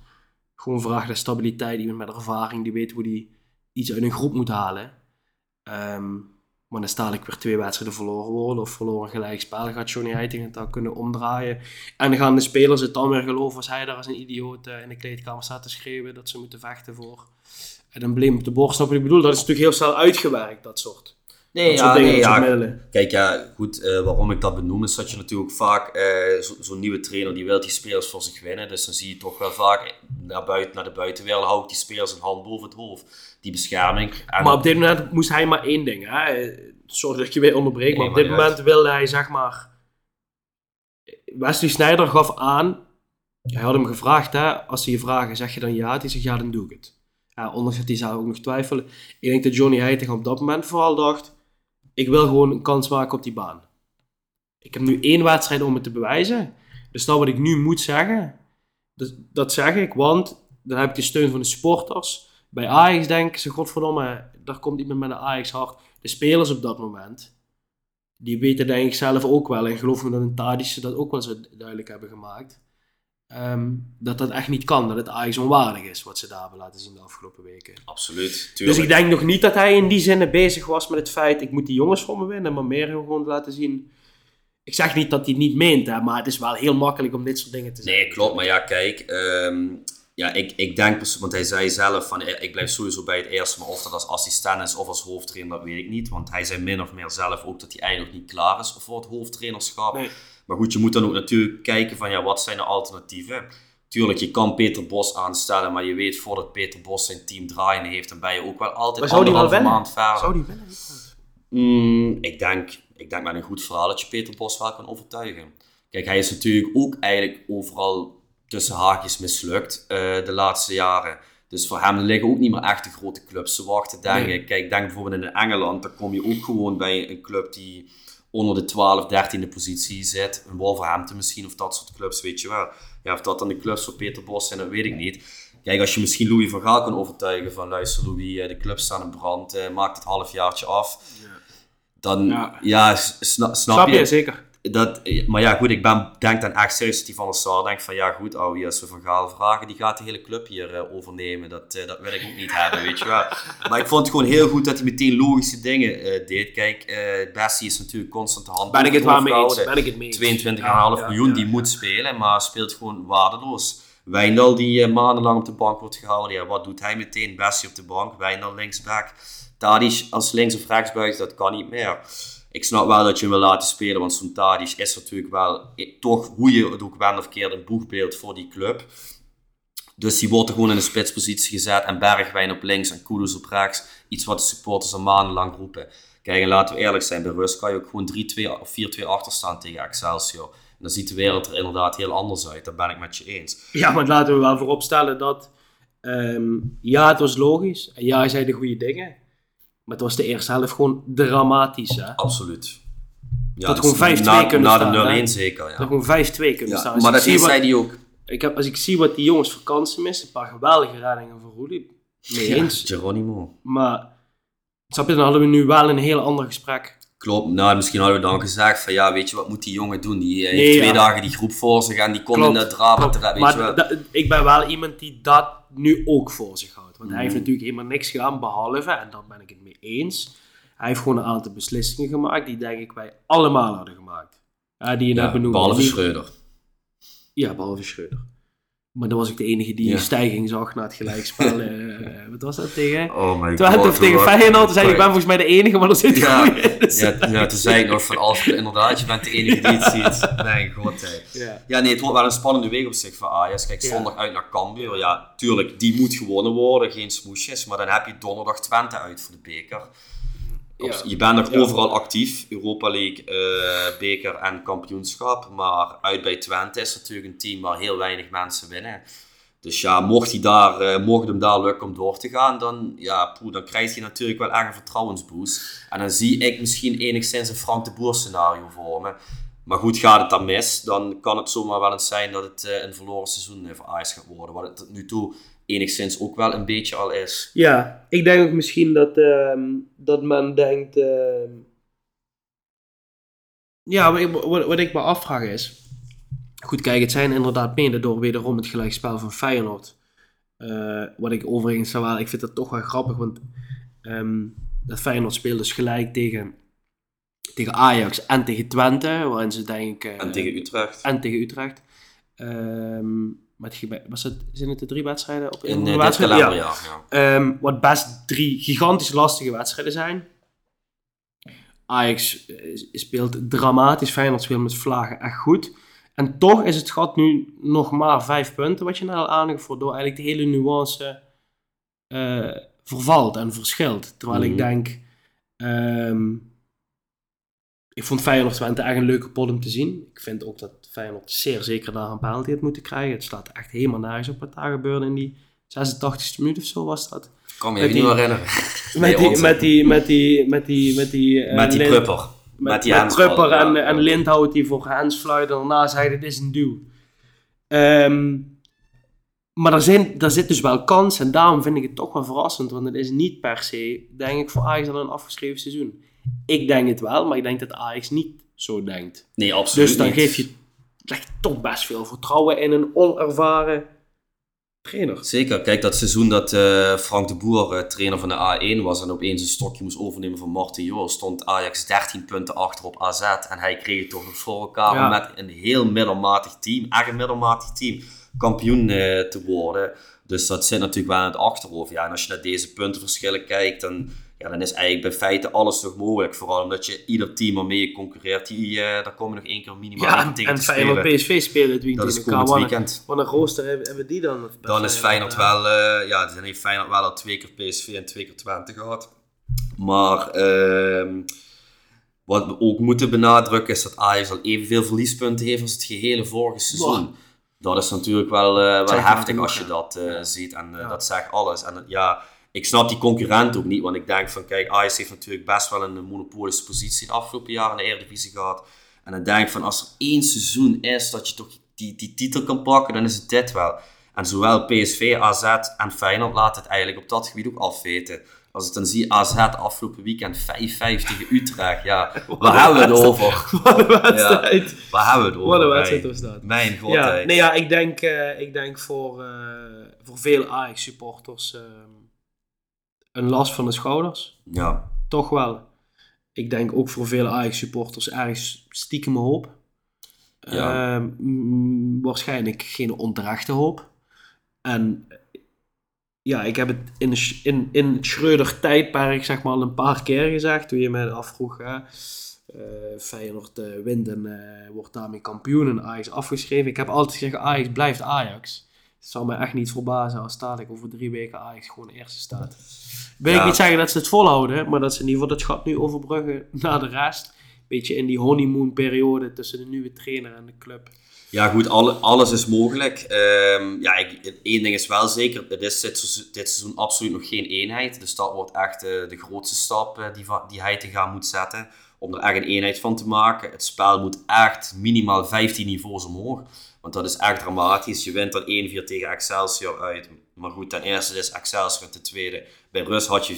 gewoon vraag naar stabiliteit, iemand met ervaring die weet hoe die iets uit een groep moet halen? Um, maar dan sta ik weer twee wedstrijden verloren worden of verloren gelijk spel. Gaat Johnny Heiting het dan kunnen omdraaien. En dan gaan de spelers het dan weer geloven als hij daar als een idioot eh, in de kleedkamer staat te schreeuwen dat ze moeten vechten voor het embleem op de borst. Ik bedoel? Dat is natuurlijk heel snel uitgewerkt, dat soort. Nee, ja, nee ja. Kijk, ja, goed, uh, waarom ik dat benoem is dat je natuurlijk vaak uh, zo'n zo nieuwe trainer die wil die spelers voor zich winnen. Dus dan zie je toch wel vaak naar, buiten, naar de buitenwereld houdt die spelers een hand boven het hoofd. Die bescherming. En maar op dit moment moest hij maar één ding. Hè? Sorry dat ik je weer onderbreek, maar op dit moment wilde hij zeg maar... Wesley Sneijder gaf aan, hij had hem gevraagd, hè, als ze je vragen, zeg je dan ja? Hij zegt ja, dan doe ik het. Ja, ondanks dat hij zou ook nog twijfelen. Ik denk dat Johnny Heiting op dat moment vooral dacht ik wil gewoon een kans maken op die baan. Ik heb nu één wedstrijd om het te bewijzen. Dus dat wat ik nu moet zeggen, dat, dat zeg ik, want dan heb ik de steun van de sporters. Bij Ajax denken ze, godverdomme, daar komt iemand met een Ajax hart. De spelers op dat moment, die weten denk ik zelf ook wel. En geloof me dat een Tadic dat ook wel zo duidelijk hebben gemaakt. Ehm, dat dat echt niet kan. Dat het Ajax onwaardig is wat ze daar hebben laten zien de afgelopen weken. Absoluut. Dus ik denk nog niet dat hij in die zin bezig was met het feit... ik moet die jongens voor me winnen, maar meer gewoon laten zien... Ik zeg niet dat hij het niet meent, hè, maar het is wel heel makkelijk om dit soort dingen te zeggen. Nee, klopt. Maar ja, kijk... Ehm, ja, ik, ik denk, want hij zei zelf van ik blijf sowieso bij het eerste, maar of dat als assistent is of als hoofdtrainer, dat weet ik niet. Want hij zei min of meer zelf ook dat hij eigenlijk niet klaar is voor het hoofdtrainerschap. Nee. Maar goed, je moet dan ook natuurlijk kijken van ja, wat zijn de alternatieven? Tuurlijk, je kan Peter Bos aanstellen, maar je weet voordat Peter Bos zijn team draaien heeft, dan ben je ook wel altijd anderhalve maand verder. Zou die winnen? Mm, ik, denk, ik denk met een goed verhaal dat je Peter Bos wel kan overtuigen. Kijk, hij is natuurlijk ook eigenlijk overal tussen haakjes mislukt uh, de laatste jaren. Dus voor hem liggen ook niet meer echt de grote clubs te wachten, denk ik. Kijk, denk bijvoorbeeld in Engeland, daar kom je ook gewoon bij een club die onder de 12, 13e positie zit. Een Wolverhampton misschien, of dat soort clubs, weet je wel. Ja, of dat dan de clubs voor Peter Bos zijn, dat weet ik niet. Kijk, als je misschien Louis van Gaal kan overtuigen van luister Louis, eh, de clubs staan in brand, eh, maak het halfjaartje af. Dan, ja, ja snap, snap, je? Zeker dat, maar ja, goed, ik ben, denk dan echt serieus dat die van de Sar denkt van ja, goed, als we van Gaal vragen, die gaat de hele club hier uh, overnemen. Dat, uh, dat wil ik ook niet hebben, weet je wel. Maar ik vond het gewoon heel goed dat hij meteen logische dingen uh, deed. Kijk, Bessie is natuurlijk constant de hand Ben ik het wel mee eens? Ben ik het mee 22,5 ja, miljoen, die moet spelen, maar speelt gewoon waardeloos. Wijndal die maandenlang op de bank wordt gehouden, ja, wat doet hij meteen? Bessie op de bank, Wijndal linksback. Tadic als links- of rechtsbuiten, dat kan niet meer ik snap wel dat je hem wil laten spelen, want zo'n Tadic is natuurlijk wel toch, hoe je het ook bent of keert, een boegbeeld voor die club. Dus die wordt er gewoon in de spitspositie gezet en Bergwijn op links en Kudus op rechts. Iets wat de supporters al maandenlang roepen. Kijk, en laten we eerlijk zijn, bij kan je ook gewoon 3-2 of 4-2 achterstaan tegen Excelsior. En dan ziet de wereld er inderdaad heel anders uit. Dat ben ik met je eens. Ja, maar laten we wel vooropstellen dat... Um, ja, het was logisch. En ja, hij zei de goede dingen. Maar het was de eerste helft gewoon dramatisch. Hè? Absoluut. Ja, dat dus gewoon 5-2 na, kunnen na staan. de hè. 0-1 zeker, ja. Dat gewoon 5-2 kunnen Ja, staan. Als maar dat zei hij ook. ik heb, als ik zie wat die jongens voor kansen missen, een paar geweldige reddingen van Roelie, Ja, eens. Geronimo. Maar, snap je, dan hadden we nu wel een heel ander gesprek. Klopt, nou, misschien hadden we dan gezegd van ja, weet je, wat moet die jongen doen? Die eh, Nee, heeft twee ja. dagen die groep voor zich en die komt Klopt, in het drama terecht, maar je wel. da- ik ben wel iemand die dat nu ook voor zich houdt. Want hij heeft Mhm. natuurlijk helemaal niks gedaan, behalve, en daar ben ik het mee eens, hij heeft gewoon een aantal beslissingen gemaakt die denk ik wij allemaal hadden gemaakt. Ja, die je net Ja, benoemde. behalve Schreuder. Ja, behalve Schreuder. Maar dan was ik de enige die Ja. een stijging zag na het gelijkspel. eh, wat was dat tegen? Oh my Twente of tegen Feyenoord. Toen zei ik, ik ben volgens mij de enige, maar er zit Ja, goed. Dus- Ja, ja, toen zei ik nog van Alfred, inderdaad, je bent de enige die het ziet. Mijn god, hè. Ja. Ja, nee, het wordt wel een spannende week op zich voor Ajax. Kijk, zondag uit naar Cambuur. Ja, tuurlijk, die moet gewonnen worden, geen smoesjes. Maar dan heb je donderdag Twente uit voor de beker. Ja. Je bent nog Ja. overal actief, Europa League, eh, beker en kampioenschap. Maar uit bij Twente is natuurlijk een team waar heel weinig mensen winnen. Dus ja, mocht, hij daar, eh, mocht hem daar lukken om door te gaan, dan, ja, poeh, dan krijgt hij natuurlijk wel echt een vertrouwensboost. En dan zie ik misschien enigszins een Frank de Boer scenario voor me. Maar goed, gaat het dan mis, dan kan het zomaar wel eens zijn dat het eh, een verloren seizoen voor Ajax gaat worden. Wat het tot nu toe enigszins ook wel een beetje al is. Ja, ik denk ook misschien dat, ehm, dat men denkt. ehm, ja, wat ik, wat, wat ik me afvraag is. Goed, kijk, het zijn inderdaad mede door wederom het gelijkspel van Feyenoord. Eh, wat ik overigens zou wel, ik vind dat toch wel grappig, want ehm, dat Feyenoord speelt dus gelijk tegen, tegen Ajax en tegen Twente, waarin ze denk ik... eh, En tegen Utrecht. en tegen Utrecht. Met, was het, zijn het de drie wedstrijden op In een eh, dit wedstrijd? Ja. Ehm, wat best drie gigantisch lastige wedstrijden zijn. Ajax eh, speelt dramatisch, Feyenoord speelt met vlagen echt goed. En toch is het gat nu nog maar vijf punten, wat je nou al aangaf, waardoor eigenlijk de hele nuance eh, vervalt en verschilt. Terwijl ik Mhm. denk, ehm, ik vond Feyenoord Twente echt een leuke pot om te zien. Ik vind ook dat Feyenoord zeer zeker daar een penalty had moeten krijgen. Het slaat echt helemaal nergens op wat daar gebeurde in die 86e minuut of zo was dat. Kan me Met niet meer herinneren. Met Nee, die, met die, met die, met die, met die, eh, Met die prupper. Met, Met die met ja. en, en Lindhout die voor Hans fluiten. En daarna zei dit is een duw. Ehm, maar er, zijn, er zit dus wel kans en daarom vind ik het toch wel verrassend. Want het is niet per se, denk ik, voor Ajax al een afgeschreven seizoen. Ik denk het wel, maar ik denk dat Ajax niet zo denkt. Nee, absoluut Dus dan niet. geef je echt toch best veel vertrouwen in een onervaren trainer. Zeker. Kijk, dat seizoen dat eh, Frank de Boer eh, trainer van de A1 was en opeens een stokje moest overnemen van Martin Jol, stond Ajax 13 punten achter op AZ. En hij kreeg het toch nog voor elkaar Ja. om met een heel middelmatig team, echt een middelmatig team, kampioen eh, te worden. Dus dat zit natuurlijk wel in het achterhoofd. Ja, en als je naar deze puntenverschillen kijkt, dan, ja, dan is eigenlijk bij feite alles nog mogelijk. Vooral omdat je ieder team waarmee je concurreert, die, eh, daar kom je nog één keer minimaal Ja, tegen en te spelen. PSV spelen het Dat weekend is tegen elkaar. komend weekend. Wat een rooster hebben, hebben die dan? Dan is Feyenoord wel, eh, ja, dan heeft Feyenoord wel al twee keer PSV en twee keer Twente gehad. Maar ehm, wat we ook moeten benadrukken is dat Ajax al evenveel verliespunten heeft als het gehele vorige seizoen. Dat is natuurlijk wel, eh, wel heftig als je dat eh, ziet en eh, Ja. dat zegt alles. En eh, ja, ik snap die concurrent ook niet, want ik denk van kijk, Ajax heeft natuurlijk best wel een monopolische positie de afgelopen jaren in de Eredivisie gehad. En dan denk ik van als er één seizoen is dat je toch die, die titel kan pakken, dan is het dit wel. En zowel PSV, AZ en Feyenoord laten het eigenlijk op dat gebied ook afweten. Als ik dan zie AZ afgelopen weekend 5-5 tegen Utrecht, ja, waar hebben we het over? Wat een wedstrijd. Waar hebben we het over? Wat een wedstrijd was dat. Mijn god, Ja, hey. nee, ja, ik denk, eh, ik denk voor, eh, voor veel Ajax-supporters eh, een last van de schouders. Ja, Toch wel. Ik denk ook voor veel Ajax-supporters ergens stiekem hoop. Ja. Ehm, waarschijnlijk geen onterechte hoop. En ja, ik heb het in, in, in het Schreuder-tijdperk zeg maar al een paar keer gezegd. Toen je mij afvroeg, hè, eh, Feyenoord eh, wint en eh, wordt daarmee kampioen en Ajax afgeschreven. Ik heb altijd gezegd, Ajax blijft Ajax. Het zal me echt niet verbazen als dadelijk over drie weken Ajax gewoon eerste staat. Wil ik niet zeggen dat ze het volhouden, maar dat ze in ieder geval dat gat nu overbruggen naar de rest. Beetje in die honeymoon periode tussen de nieuwe trainer en de club. Ja, goed, alle, alles is mogelijk. Ehm, ja, ik, één ding is wel zeker, het is dit, seizoen- dit seizoen absoluut nog geen eenheid. Dus dat wordt echt eh, de grootste stap eh, die, die hij te gaan moet zetten. om er echt een eenheid van te maken. Het spel moet echt minimaal 15 niveaus omhoog. Want dat is echt dramatisch. Je wint dan 1-4 tegen Excelsior uit. Maar goed, ten eerste is Excelsior. Ten tweede, bij Rus had je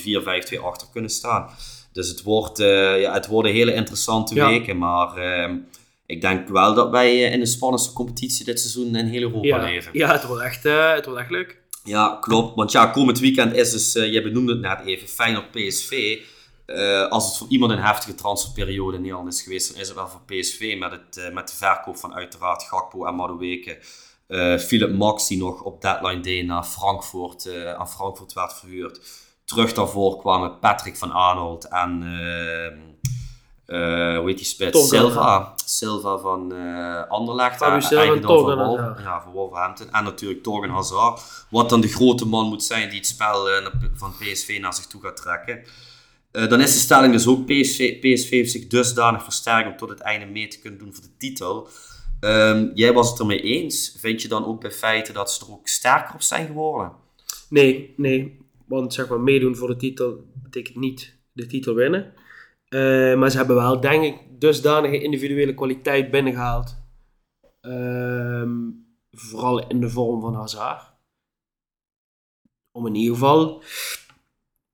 4-5-2 achter kunnen staan. Dus het, wordt, uh, ja, het worden hele interessante Ja. weken. Maar ehm, ik denk wel dat wij eh, in de spannendste competitie dit seizoen in heel Europa Ja, leven. ja het, wordt echt, eh, het wordt echt leuk. Ja, klopt. Want ja, komend weekend is dus, eh je benoemde het net even, Feyenoord PSV. Eh, als het voor iemand een heftige transferperiode in Nederland is geweest, dan is het wel voor PSV met, het, eh, met de verkoop van uiteraard Gakpo en Madueke. Eh Philip Max die nog op deadline day naar Frankfurt, aan Frankfurt werd verhuurd. Terug daarvoor kwamen Patrick van Arnold en hoe heet die spits? Silva. Silva van Anderlecht. Silva en eigendom van Wolf- ja, van Wolverhampton. En natuurlijk Torgen Hazard. Wat dan de grote man moet zijn die het spel van PSV naar zich toe gaat trekken. Eh, dan is de stelling dus ook PSV, heeft zich dusdanig versterkt om tot het einde mee te kunnen doen voor de titel. Ehm, jij was het ermee eens. Vind je dan ook bij feiten dat ze er ook sterker op zijn geworden? Nee, nee. Want zeg maar, meedoen voor de titel betekent niet de titel winnen. Eh, maar ze hebben wel, denk ik, dusdanige individuele kwaliteit binnengehaald. Ehm, vooral in de vorm van Hazard. Om in ieder geval...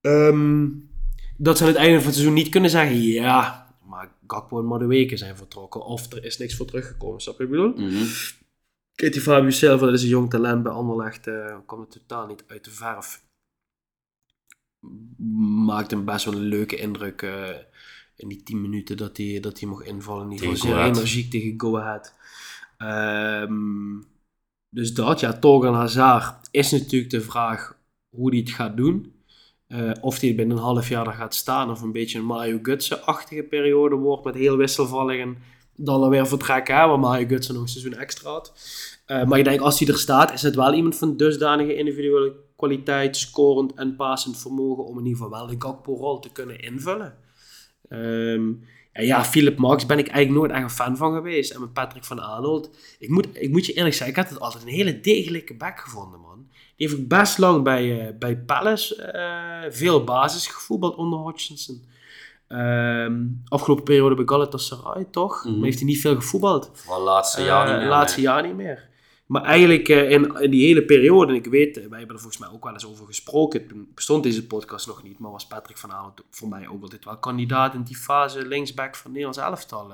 ehm, dat ze aan het einde van het seizoen niet kunnen zeggen... Ja, maar Gakpo en Madueke zijn vertrokken. Of er is niks voor teruggekomen. Snap je wat ik bedoel? Kijk, die Fabio Silva, dat is een jong talent bij Anderlecht. eh kwam er totaal niet uit de verf. Maakte een best wel een leuke indruk eh, in die 10 minuten dat hij, dat hij mocht invallen. In ieder geval zeer energiek tegen Go Ahead. Ehm, dus dat, ja, Torgan Hazard is natuurlijk de vraag hoe hij het gaat doen. Eh, of hij binnen een half jaar er gaat staan of een beetje een Mario Gutsen-achtige periode wordt met heel wisselvallig en dan alweer vertrekken, waar Mario Gutsen nog een seizoen extra had. Eh, maar ik denk als hij er staat, is het wel iemand van dusdanige individuele kwaliteit, scorend en passend vermogen om in ieder geval wel de Gakpo-rol te kunnen invullen. Ehm, en ja, Philip Max ben ik eigenlijk nooit echt een fan van geweest. En met Patrick van Arnold. Ik moet, ik moet je eerlijk zeggen, ik had het altijd een hele degelijke back gevonden, man. Heeft ik best lang bij, eh, bij Palace eh, veel basis gevoetbald onder Hodgkinson. Ehm, afgelopen periode bij Galatasaray, toch? Mhm. Maar heeft hij niet veel gevoetbald. Vooral het laatste jaar niet Eh, meer. laatste nee. jaar niet meer. Maar eigenlijk eh, in, in die hele periode, en ik weet, eh, wij hebben er volgens mij ook wel eens over gesproken, toen bestond deze podcast nog niet, maar was Patrick van Arnold voor mij ook altijd wel kandidaat in die fase linksback van Nederlands elftal.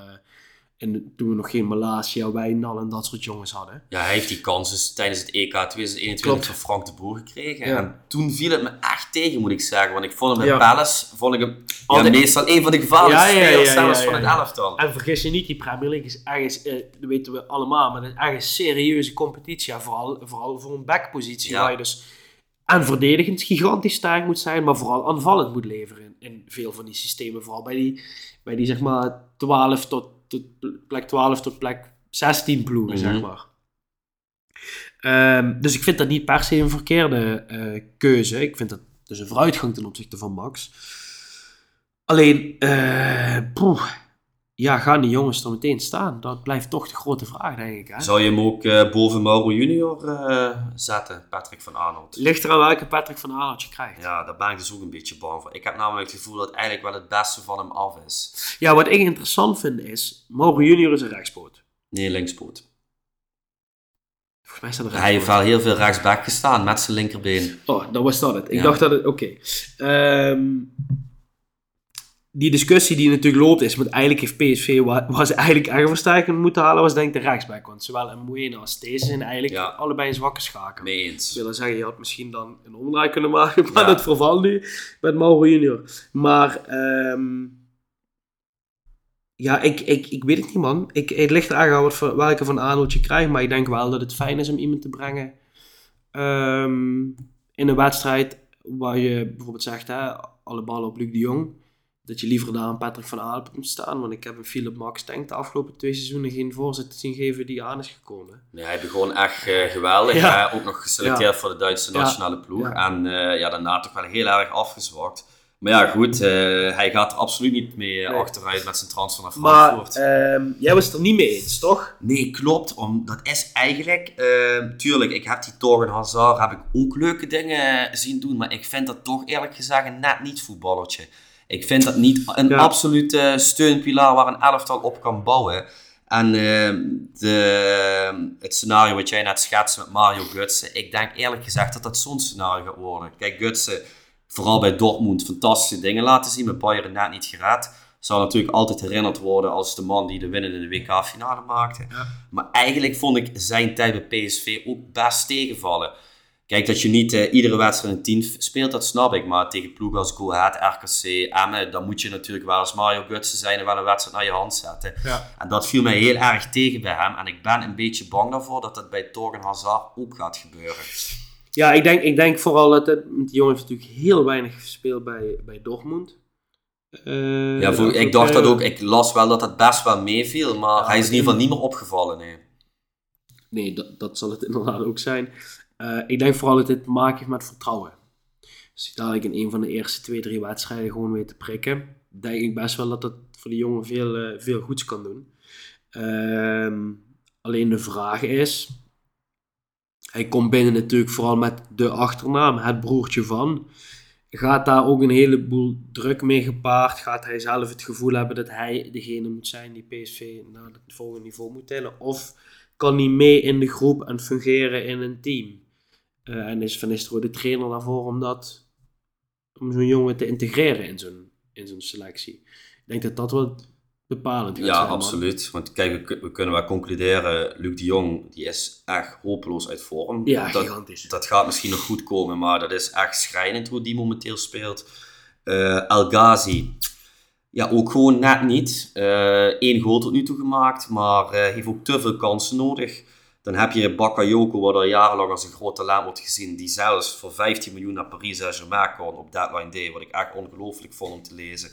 En toen we nog geen Malasia, Wijnal en dat soort jongens hadden. Ja, hij heeft die kans dus tijdens het EK 2021 Klopt. van Frank de Boer gekregen. Ja. En toen viel het me echt tegen, moet ik zeggen. Want ik vond hem Ja. bij Palace, vond ik hem ja, meestal een van de gevaarlijkste Ja, ja, ja, spelers ja, ja, van het ja. elftal. En vergis je niet, die Premier League is ergens, eh, dat weten we allemaal, maar dat is echt een serieuze competitie. Ja, vooral, vooral voor een backpositie, Ja. waar je dus en verdedigend gigantisch sterk moet zijn, maar vooral aanvallend moet leveren in, in veel van die systemen. Vooral bij die, bij die zeg maar 12 tot, tot plek 12 tot plek 16 ploegen, Mhm. zeg maar. Ehm, dus ik vind dat niet per se een verkeerde eh, keuze. Ik vind dat dus een vooruitgang ten opzichte van Max. Alleen, poeh, ja, gaan die jongens er meteen staan? Dat blijft toch de grote vraag, denk ik. Hè? Zou je hem ook eh, boven Mauro Junior eh, zetten, Patrick van Arnold? Ligt er aan welke Patrick van Arnold je krijgt. Ja, daar ben ik dus ook een beetje bang voor. Ik heb namelijk het gevoel dat eigenlijk wel het beste van hem af is. Ja, wat ik interessant vind is, Mauro Junior is een rechtspoot. Nee, linkspoot. Volgens mij staat er Hij heeft wel heel veel rechtsback gestaan met zijn linkerbeen. Oh, dan was dat het. Ik Ja. dacht dat het... Oké. Ehm, die discussie die natuurlijk loopt is, want eigenlijk heeft PSV wa- was eigenlijk eigen versterking moeten halen, was denk ik de rechtsback. Want zowel Mouene als deze zijn eigenlijk Ja. allebei een zwakke schakel. Ik eens. wil zeggen, je had misschien dan een omdraai kunnen maken, maar Ja. dat vervalt nu met Mauro Junior. Maar ehm, ja, ik, ik, ik weet het niet man. Ik, het ligt eraan aan wat welke van Arnold je krijgt, maar ik denk wel dat het fijn is om iemand te brengen ehm, in een wedstrijd waar je bijvoorbeeld zegt, hè, alle ballen op Luc de Jong. Dat je liever daar een Patrick van Aalen moet staan. Want ik heb een Philip Max denk de afgelopen twee seizoenen geen voorzet zien geven die aan is gekomen. Nee, hij begon echt eh, geweldig. Ja. Ook nog geselecteerd voor de Duitse Ja. nationale ploeg. En eh, ja, daarna toch wel heel erg afgezwakt. Maar ja, goed, eh, hij gaat er absoluut niet mee Nee. achteruit met zijn transfer naar Maar Frankfurt. ehm, jij was het er niet mee eens, toch? Nee, klopt. Om, dat is eigenlijk... eh, tuurlijk, ik heb die Torgen Hazard heb ik ook leuke dingen zien doen. Maar ik vind dat toch eerlijk gezegd net niet voetballertje. Ik vind dat niet een Ja. absolute steunpilaar waar een elftal op kan bouwen. En eh, de, het scenario wat jij net schetst met Mario Gutsen, ik denk eerlijk gezegd dat dat zo'n scenario gaat worden. Kijk, Gutsen, vooral bij Dortmund, fantastische dingen laten zien, met Bayern net niet gered. Zal natuurlijk altijd herinnerd worden als de man die de winnende WK-finale maakte. Ja. Maar eigenlijk vond ik zijn tijd bij PSV ook best tegenvallen. Kijk, dat je niet eh, iedere wedstrijd een 10 speelt, dat snap ik. Maar tegen ploegen als Go Ahead, RKC, Emmen, dan moet je natuurlijk wel als Mario Gutsen zijn en wel een wedstrijd naar je hand zetten. Ja. En dat viel mij heel erg tegen bij hem. En ik ben een beetje bang daarvoor dat dat bij Torgen Hazard ook gaat gebeuren. Ja, ik denk, ik denk vooral dat het, die jongen heeft natuurlijk heel weinig gespeeld bij, bij Dortmund. Eh, Ja, voor, ik dacht dat afgelopen- ook. Ik las wel dat dat best wel meeviel. Maar Ja, hij is in ieder geval niet meer opgevallen. Nee. Nee, dat, dat zal het inderdaad ook zijn. Eh, ik denk vooral dat dit te maken heeft met vertrouwen. Hij dadelijk in een van de eerste twee, drie wedstrijden gewoon weet te prikken, denk ik best wel dat dat voor die jongen veel, eh, veel goeds kan doen. Ehm, alleen de vraag is, hij komt binnen natuurlijk vooral met de achternaam, het broertje van. Gaat daar ook een heleboel druk mee gepaard? Gaat hij zelf het gevoel hebben dat hij degene moet zijn die PSV naar het volgende niveau moet tillen? Of kan hij mee in de groep en fungeren in een team? Eh, en is Van Nistelrooy de trainer daarvoor om, dat, om zo'n jongen te integreren in zo'n, in zo'n selectie? Ik denk dat dat wel bepalend gaat Ja, zijn. absoluut. Want kijk, we, we kunnen wel concluderen. Luc de Jong, die is echt hopeloos uit vorm. Ja, dat, gigantisch. dat gaat misschien nog goed komen. Maar dat is echt schrijnend hoe die momenteel speelt. Eh El Ghazi. Ja, ook gewoon net niet. Eén goal tot nu toe gemaakt, maar eh, heeft ook te veel kansen nodig. Dan heb je Bakayoko, wat al jarenlang als een groot talent wordt gezien, die zelfs voor 15 miljoen naar Paris Saint-Germain kon op deadline day, wat ik echt ongelooflijk vond om te lezen.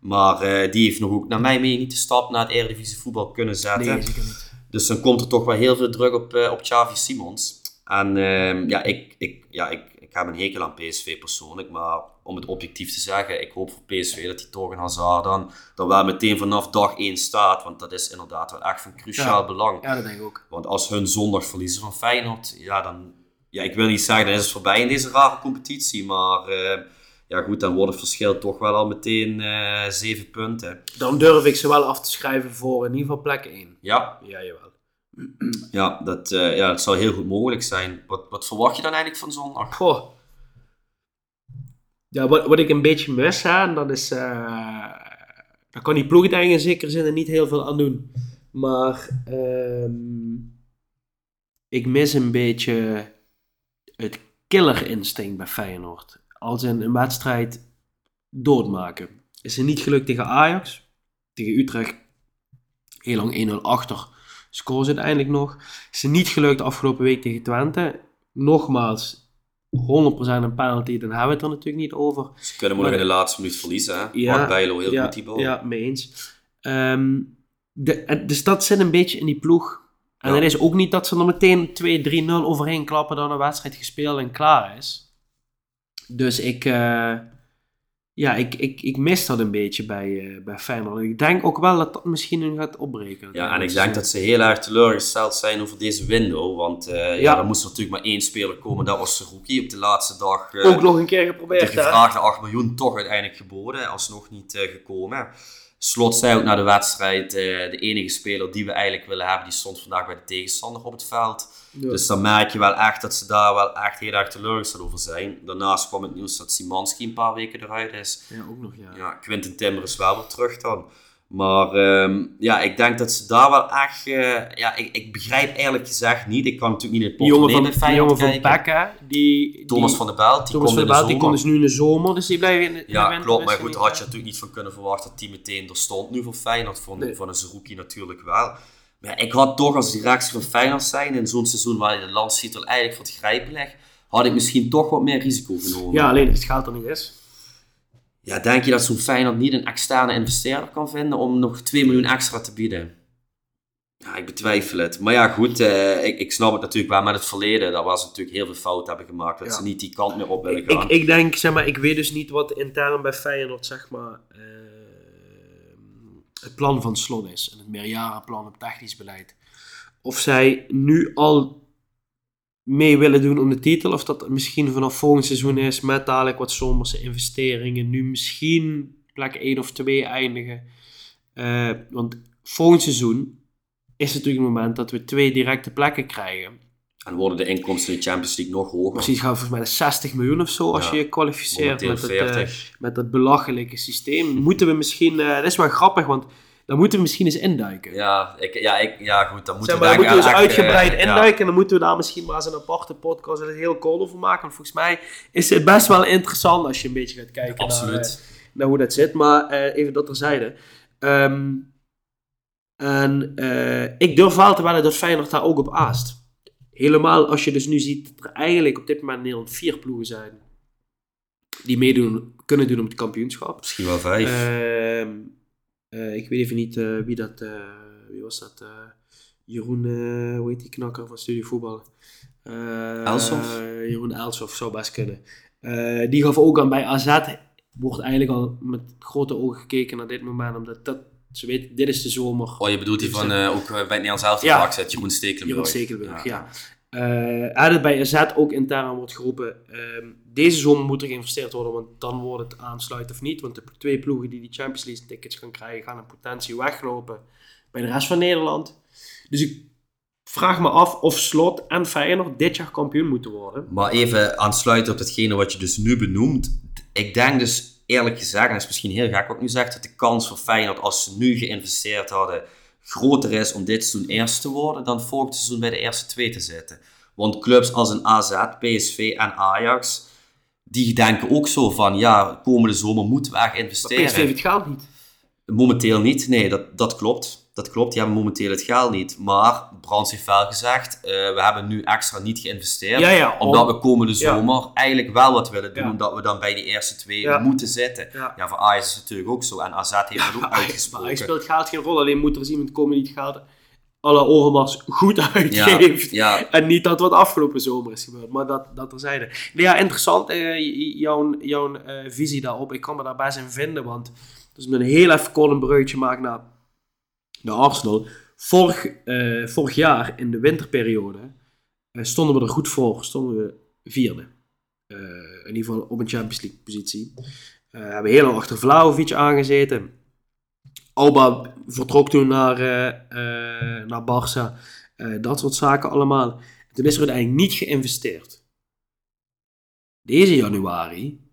Maar eh, die heeft nog ook naar mij mee niet de stap naar het Eredivisie voetbal kunnen zetten. Nee, zeker niet. Dus dan komt er toch wel heel veel druk op, eh, op Xavi Simons. En ehm, ja, ik, ik, ja ik, ik heb een hekel aan PSV persoonlijk, maar om het objectief te zeggen, ik hoop voor PSV dat die Torgen Hazard dan, dan wel meteen vanaf dag 1 staat, want dat is inderdaad wel echt van cruciaal Ja. belang. Ja, dat denk ik ook. Want als hun zondag verliezen van Feyenoord, ja dan, ja ik wil niet zeggen dan is het voorbij in deze rare competitie, maar eh, ja goed, dan wordt het verschil toch wel al meteen eh 7 punten. Dan durf ik ze wel af te schrijven voor in ieder geval plek 1. Ja, Ja, jawel. Ja, dat, eh, ja, dat zou heel goed mogelijk zijn. Wat, wat verwacht je dan eigenlijk van zondag? Goh. Ja, wat, wat ik een beetje mis, en dat is... eh daar kan die ploeg het eigenlijk in zekere zin niet heel veel aan doen. Maar ehm, ik mis een beetje het killer instinct bij Feyenoord. Als in een wedstrijd doodmaken. Is er niet gelukt tegen Ajax. Tegen Utrecht heel lang 1-0 achter. Scoren ze uiteindelijk nog. Is er niet gelukt afgelopen week tegen Twente. Nogmaals, 100% een penalty, dan hebben we het er natuurlijk niet over. Ze kunnen maar nog in de laatste minuut verliezen. Hè? Ja, Mark Bijlo, heel ja, goed die bal. Ja, mee eens. Ehm, de, dus dat zit een beetje in die ploeg. En Ja. het is ook niet dat ze er meteen 2-3-0 overheen klappen dan een wedstrijd gespeeld en klaar is. Dus ik, eh, ja, ik, ik, ik mis dat een beetje bij, eh bij Feyenoord. En Ik denk ook wel dat dat misschien hun gaat opbreken. Ja, en ik denk dat ze heel erg teleurgesteld zijn over deze window. Want eh, ja. Ja. er moest natuurlijk maar één speler komen. Dat was Seruki op de laatste dag. eh, Ook nog een keer de geprobeerd, hè? gevraagde 8 miljoen toch uiteindelijk geboden. Alsnog niet eh, gekomen. Slot zei ook na de wedstrijd, eh, de enige speler die we eigenlijk willen hebben, die stond vandaag bij de tegenstander op het veld. Ja. Dus dan merk je wel echt dat ze daar wel echt heel erg teleurgesteld over zijn. Daarnaast kwam het nieuws dat Simanski een paar weken eruit is. Ja, ook nog, ja. Ja, Quinten Timber is wel weer terug dan. Maar ehm, ja, ik denk dat ze daar wel echt... eh, ja, ik, ik begrijp eerlijk gezegd niet. Ik kan natuurlijk niet in het Die jongen portemonnee van, jongen van hè? Die, Thomas die, van der Belt, die Thomas komt van der de Belt, die komt dus nu in de zomer, dus die blijven in de, Ja, klopt. Maar goed, daar had je natuurlijk niet van kunnen verwachten dat die meteen er stond. Nu voor Feyenoord, van, Nee. van een Zerouki natuurlijk wel. Maar ik had toch als directie van Feyenoord zijn, in zo'n seizoen waar je de landstitel eigenlijk voor het grijpen legt, had ik misschien toch wat meer risico genomen. Ja, alleen het geld er niet is. Ja, denk je dat zo'n Feyenoord niet een externe investeerder kan vinden om nog 2 miljoen extra te bieden? Ja, ik betwijfel het. Maar ja, goed, eh, ik, ik snap het natuurlijk wel met het verleden. Dat was natuurlijk heel veel fout hebben gemaakt. Dat Ja. ze niet die kant meer op willen gaan. ik, ik denk, zeg maar, ik weet dus niet wat intern bij Feyenoord, zeg maar, eh, het plan van Slot is. En het meerjarenplan op technisch beleid. Of zij nu al mee willen doen om de titel, of dat het misschien vanaf volgend seizoen is met dadelijk wat zomerse investeringen. Nu misschien plek 1 of 2 eindigen. Uh, want volgend seizoen is natuurlijk het moment dat we twee directe plekken krijgen. En worden de inkomsten in de Champions League nog hoger? Precies, gaan volgens mij 60 miljoen of zo als je je kwalificeert met het, uh, met dat belachelijke systeem. Moeten we misschien, uh, dat is wel grappig, want dan moeten we misschien eens induiken. Ja, ik, ja, ik, ja goed, dan moeten zeg maar, we daar moeten we eens uitgebreid uh, induiken. En dan moeten we daar misschien maar eens een aparte podcast een heel cool over maken. Want volgens mij is het best wel interessant als je een beetje gaat kijken Absoluut. Naar, naar hoe dat zit. Maar even dat terzijde. Um, en ik durf wel te wedden dat Feyenoord daar ook op aast. Helemaal als je dus nu ziet dat er eigenlijk op dit moment in Nederland vier ploegen zijn die meedoen, kunnen doen om het kampioenschap. Misschien wel vijf. Uh, uh, ik weet even niet uh, wie dat, uh, wie was dat? Jeroen, hoe heet die knakker van Studio Voetbal? Elsof? Jeroen Elsof zou best kunnen. die gaf ook aan bij AZ, wordt eigenlijk al met grote ogen gekeken naar dit moment, omdat dat ze weten, dit is de zomer. Oh, je bedoelt die van uh, ook bij het Nederlands zelf ja. zet, Jeroen Stekelenburg. Jeroen Stekelenburg, ja. ja. Uh, bij AZ ook intern wordt geroepen, uh, deze zomer moet er geïnvesteerd worden, want dan wordt het aansluiten of niet. Want de twee ploegen die die Champions League tickets gaan krijgen, gaan in potentie weglopen bij de rest van Nederland. Dus ik vraag me af of Slot en Feyenoord dit jaar kampioen moeten worden. Maar even aansluiten op datgene wat je dus nu benoemt. Ik denk dus eerlijk gezegd, en dat is misschien heel gek wat ik nu zeg, dat de kans voor Feyenoord als ze nu geïnvesteerd hadden, groter is om dit seizoen eerst te worden dan volgend seizoen bij de eerste twee te zitten. Want clubs als een AZ, PSV en Ajax, die denken ook zo van, ja, komende zomer moeten we echt investeren. Maar PSV heeft het geld niet. Momenteel niet, nee, dat, dat klopt dat klopt, die hebben momenteel het geld niet. Maar Brands heeft wel gezegd, uh, we hebben nu extra niet geïnvesteerd. Ja, ja, omdat we komende zomer eigenlijk wel wat willen doen. Omdat we dan bij die eerste twee moeten zitten. Ja. voor Ajax is het natuurlijk ook zo. En AZ heeft het ook uitgesproken. Hij speelt geld geen rol. Alleen moet er zien met komende niet geld alle Overmars goed uitgeeft. En niet dat wat afgelopen zomer is gebeurd. Maar dat, dat terzijde. Nee, ja, interessant uh, jouw, jouw uh, visie daarop. Ik kan me daar best in vinden. Want dus met een heel even kort een maken naar de Arsenal. Vorig, uh, vorig jaar in de winterperiode stonden we er goed voor. Stonden we vierde. In ieder geval op een Champions League positie. we hebben heel lang achter Vlaovic aangezeten. Alba vertrok toen naar, naar Barça. dat soort zaken allemaal. En toen is er uiteindelijk niet geïnvesteerd. Deze januari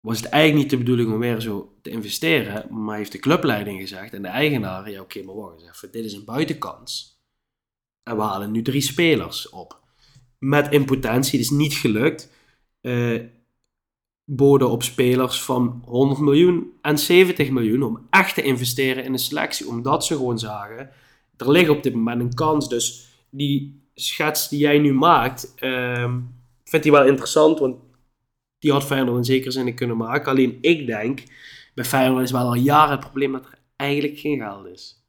was het eigenlijk niet de bedoeling om weer zo te investeren, maar heeft de clubleiding gezegd en de eigenaar, ja oké, maar wacht eens even, dit is een buitenkans. En we halen nu drie spelers op. Met impotentie, het is niet gelukt. Uh, boden op spelers van 100 miljoen en 70 miljoen om echt te investeren in een selectie, omdat ze gewoon zagen, er ligt op dit moment een kans. Dus die schets die jij nu maakt, uh, vindt hij wel interessant, want die had Feyenoord in zekere zin kunnen maken. Alleen ik denk, bij Feyenoord is wel al jaren het probleem dat er eigenlijk geen geld is.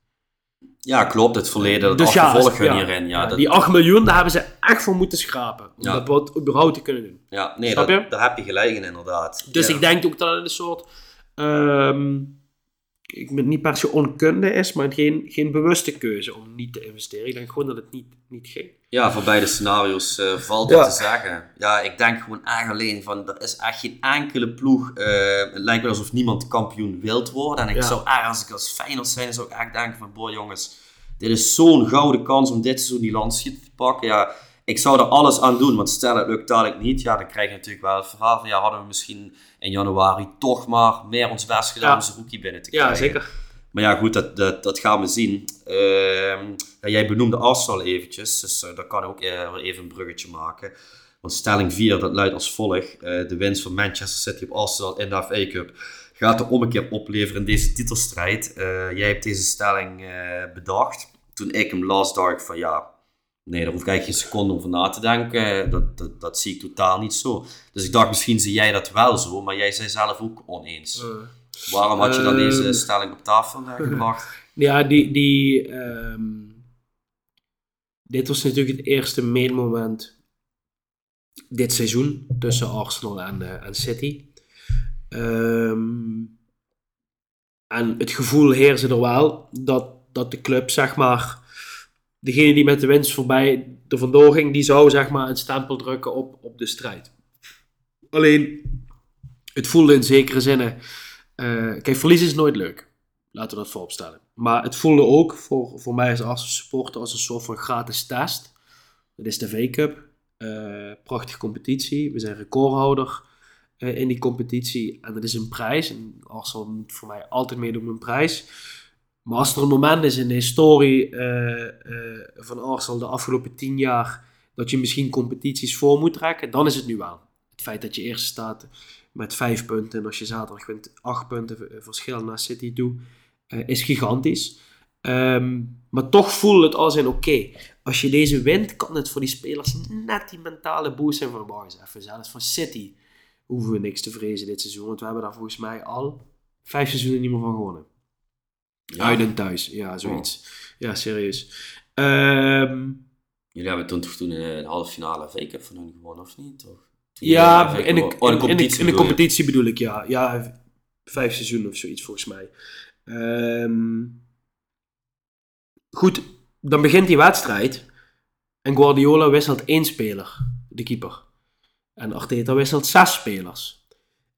Ja, klopt. Het verleden, dat dus ja, hierin. Ja, dat... Die 8 miljoen, daar hebben ze echt voor moeten schrapen. Om dat überhaupt te kunnen doen. Ja, nee, dat, daar heb je gelijk in inderdaad. Dus ik denk ook dat het een soort... Um, ik ben niet per se onkunde is, maar geen, geen bewuste keuze om niet te investeren. Ik denk gewoon dat het niet, niet ging. Ja, voor beide scenario's uh, valt dat te zeggen. Ja, ik denk gewoon echt alleen van, er is echt geen enkele ploeg, uh, het lijkt wel alsof niemand kampioen wilt worden. En ik zou echt, als ik als Feyenoord zijn, zou ik echt denken van, boy jongens, dit is zo'n gouden kans om dit seizoen die landschiet te pakken. Ja, ik zou er alles aan doen, want stel het lukt dadelijk niet, ja, dan krijg je natuurlijk wel het verhaal van, ja, hadden we misschien in januari toch maar meer ons best gedaan om zijn rookie binnen te krijgen. Ja, zeker. Maar ja, goed, dat, dat, dat gaan we zien. Uh, ja, jij benoemde Arsenal eventjes, dus uh, daar kan ik ook uh, even een bruggetje maken. Want stelling 4, dat luidt als volgt. Eh, de winst van Manchester City op Arsenal in de FA Cup gaat de ommekeer opleveren in deze titelstrijd. jij hebt deze stelling bedacht. Toen ik hem las, dacht ik van ja, Nee, daar hoef ik eigenlijk geen seconde over na te denken. Dat, dat, dat zie ik totaal niet zo. Dus ik dacht, misschien zie jij dat wel zo, maar jij zei zelf ook oneens. Uh, Waarom had je dan deze ehm, stelling op tafel uh, gebracht? Ja, die... die um, dit was natuurlijk het eerste meetmoment dit seizoen tussen Arsenal en, uh, en City. Um, en het gevoel heerste er wel dat, dat de club, zeg maar degene die met de winst voorbij er vandoor ging, die zou zeg maar een stempel drukken op, op de strijd. Alleen, het voelde in zekere zin Eh, kijk, verliezen is nooit leuk. Laten we dat vooropstellen. Maar het voelde ook voor, voor mij als Arsenal supporter als een soort van gratis test. Dat is de V-Cup. Uh, prachtige competitie. We zijn recordhouder uh, in die competitie. En dat is een prijs. En Arsenal moet voor mij altijd meedoen met een prijs. Maar als er een moment is in de historie uh, van Arsenal de afgelopen tien jaar dat je misschien competities voor moet trekken, dan is het nu wel. Het feit dat je eerst staat met vijf punten en als je zaterdag wint acht punten verschil naar City toe, is gigantisch. Um, maar toch voelt het als in oké, als je deze wint, kan het voor die spelers net die mentale boost zijn van, wow, even zelfs van City hoeven we niks te vrezen dit seizoen, want we hebben daar volgens mij al vijf seizoenen niet meer van gewonnen. Ja. Uit en thuis, ja, zoiets. Oh. Ja, serieus. Um, Jullie hebben toen toen in de halve finale V-Cup van hun gewonnen, of niet? Toch? ja, in de, oh, in, de, in de competitie bedoel ik, ja. Ja, vijf seizoenen of zoiets volgens mij. Um, goed, dan begint die wedstrijd. En Guardiola wisselt één speler, de keeper. En Arteta wisselt zes spelers.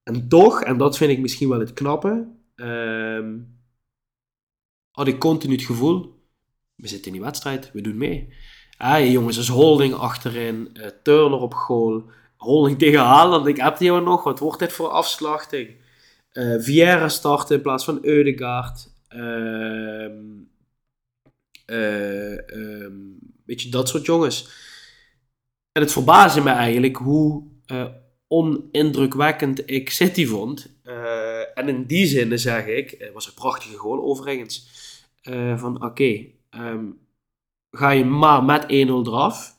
En toch, en dat vind ik misschien wel het knappe, um, had ik continu het gevoel, we zitten in die wedstrijd, we doen mee. Ah, jongens, is Holding achterin, uh, Turner op goal, Holding tegen Haaland, ik heb die nog, wat wordt dit voor afslachting? Uh, Vieira starten in plaats van Eudegaard. Uh, weet je, dat soort jongens. En het verbaasde me eigenlijk hoe onindrukwekkend ik City vond. En in die zin zeg ik, was een prachtige goal overigens, van oké, ehm, ga je maar met 1-0 eraf.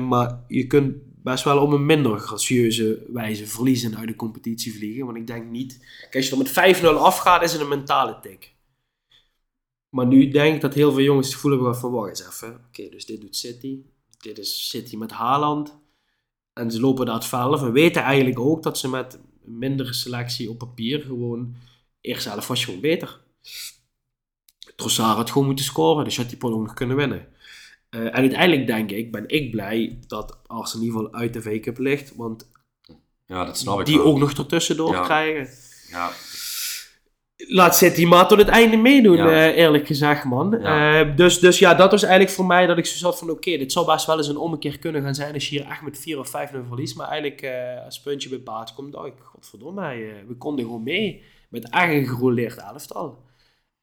Maar je kunt best wel op een minder gracieuze wijze verliezen uit de competitie vliegen. Want ik denk niet... Kijk, als je er met 5-0 afgaat, is het een mentale tik. Maar nu denk ik dat heel veel jongens het gevoel hebben van... Wacht eens even. Oké, dus dit doet City. Dit is City met Haaland. En ze lopen daar het veld We weten eigenlijk ook dat ze met mindere selectie op papier gewoon... Eerst zelf was je gewoon beter. Trossard had gewoon moeten scoren, dus had die pot nog kunnen winnen. Uh, en uiteindelijk denk ik, ben ik blij dat Arsenal in ieder geval uit de V-Cup ligt, want ja, dat snap ik die ook nog ertussendoor ja. krijgen. Ja. Laat City maar tot het einde meedoen, ja. uh, eerlijk gezegd, man. Uh, dus, dus ja, dat was eigenlijk voor mij dat ik zo zat van... Oké, dit zou best wel eens een ommekeer kunnen gaan zijn... als je hier echt met 4 of 5 0 verliest. Maar eigenlijk, als puntje bij baat komt... Oh, godverdomme, we konden gewoon mee. Met echt een gerouleerd elftal.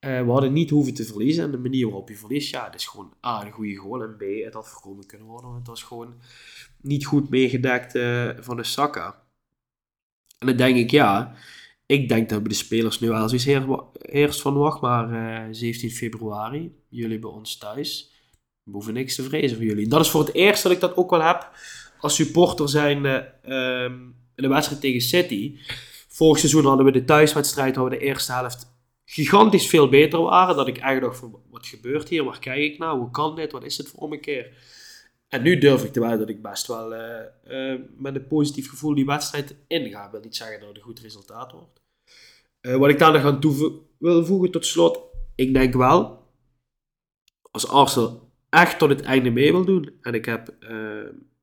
Uh, we hadden niet hoeven te verliezen. En de manier waarop je verliest, ja, het is gewoon A, een goede goal. En B, het had voorkomen kunnen worden. Het was gewoon niet goed meegedekt uh, van de Saka. En dan denk ik, ja, ik denk dat we de spelers nu wel zoiets eerst van wacht maar uh, eh, 17 februari. Jullie bij ons thuis. We hoeven niks te vrezen voor jullie. Dat is voor het eerst dat ik dat ook wel heb als supporter zijn ehm, in de wedstrijd tegen City. Vorig seizoen hadden we de thuiswedstrijd, hadden we de eerste helft gigantisch veel beter waren. Dat ik eigenlijk dacht van, wat gebeurt hier? Waar kijk ik nou? Hoe kan dit? Wat is het voor een keer? En nu durf ik te wel dat ik best wel uh, uh, met een positief gevoel die wedstrijd inga. Ik wil niet zeggen dat het een goed resultaat wordt. Uh, wat ik daar nog aan toe wil voegen tot slot. Ik denk wel, als Arsenal echt tot het einde mee wil doen. En ik heb,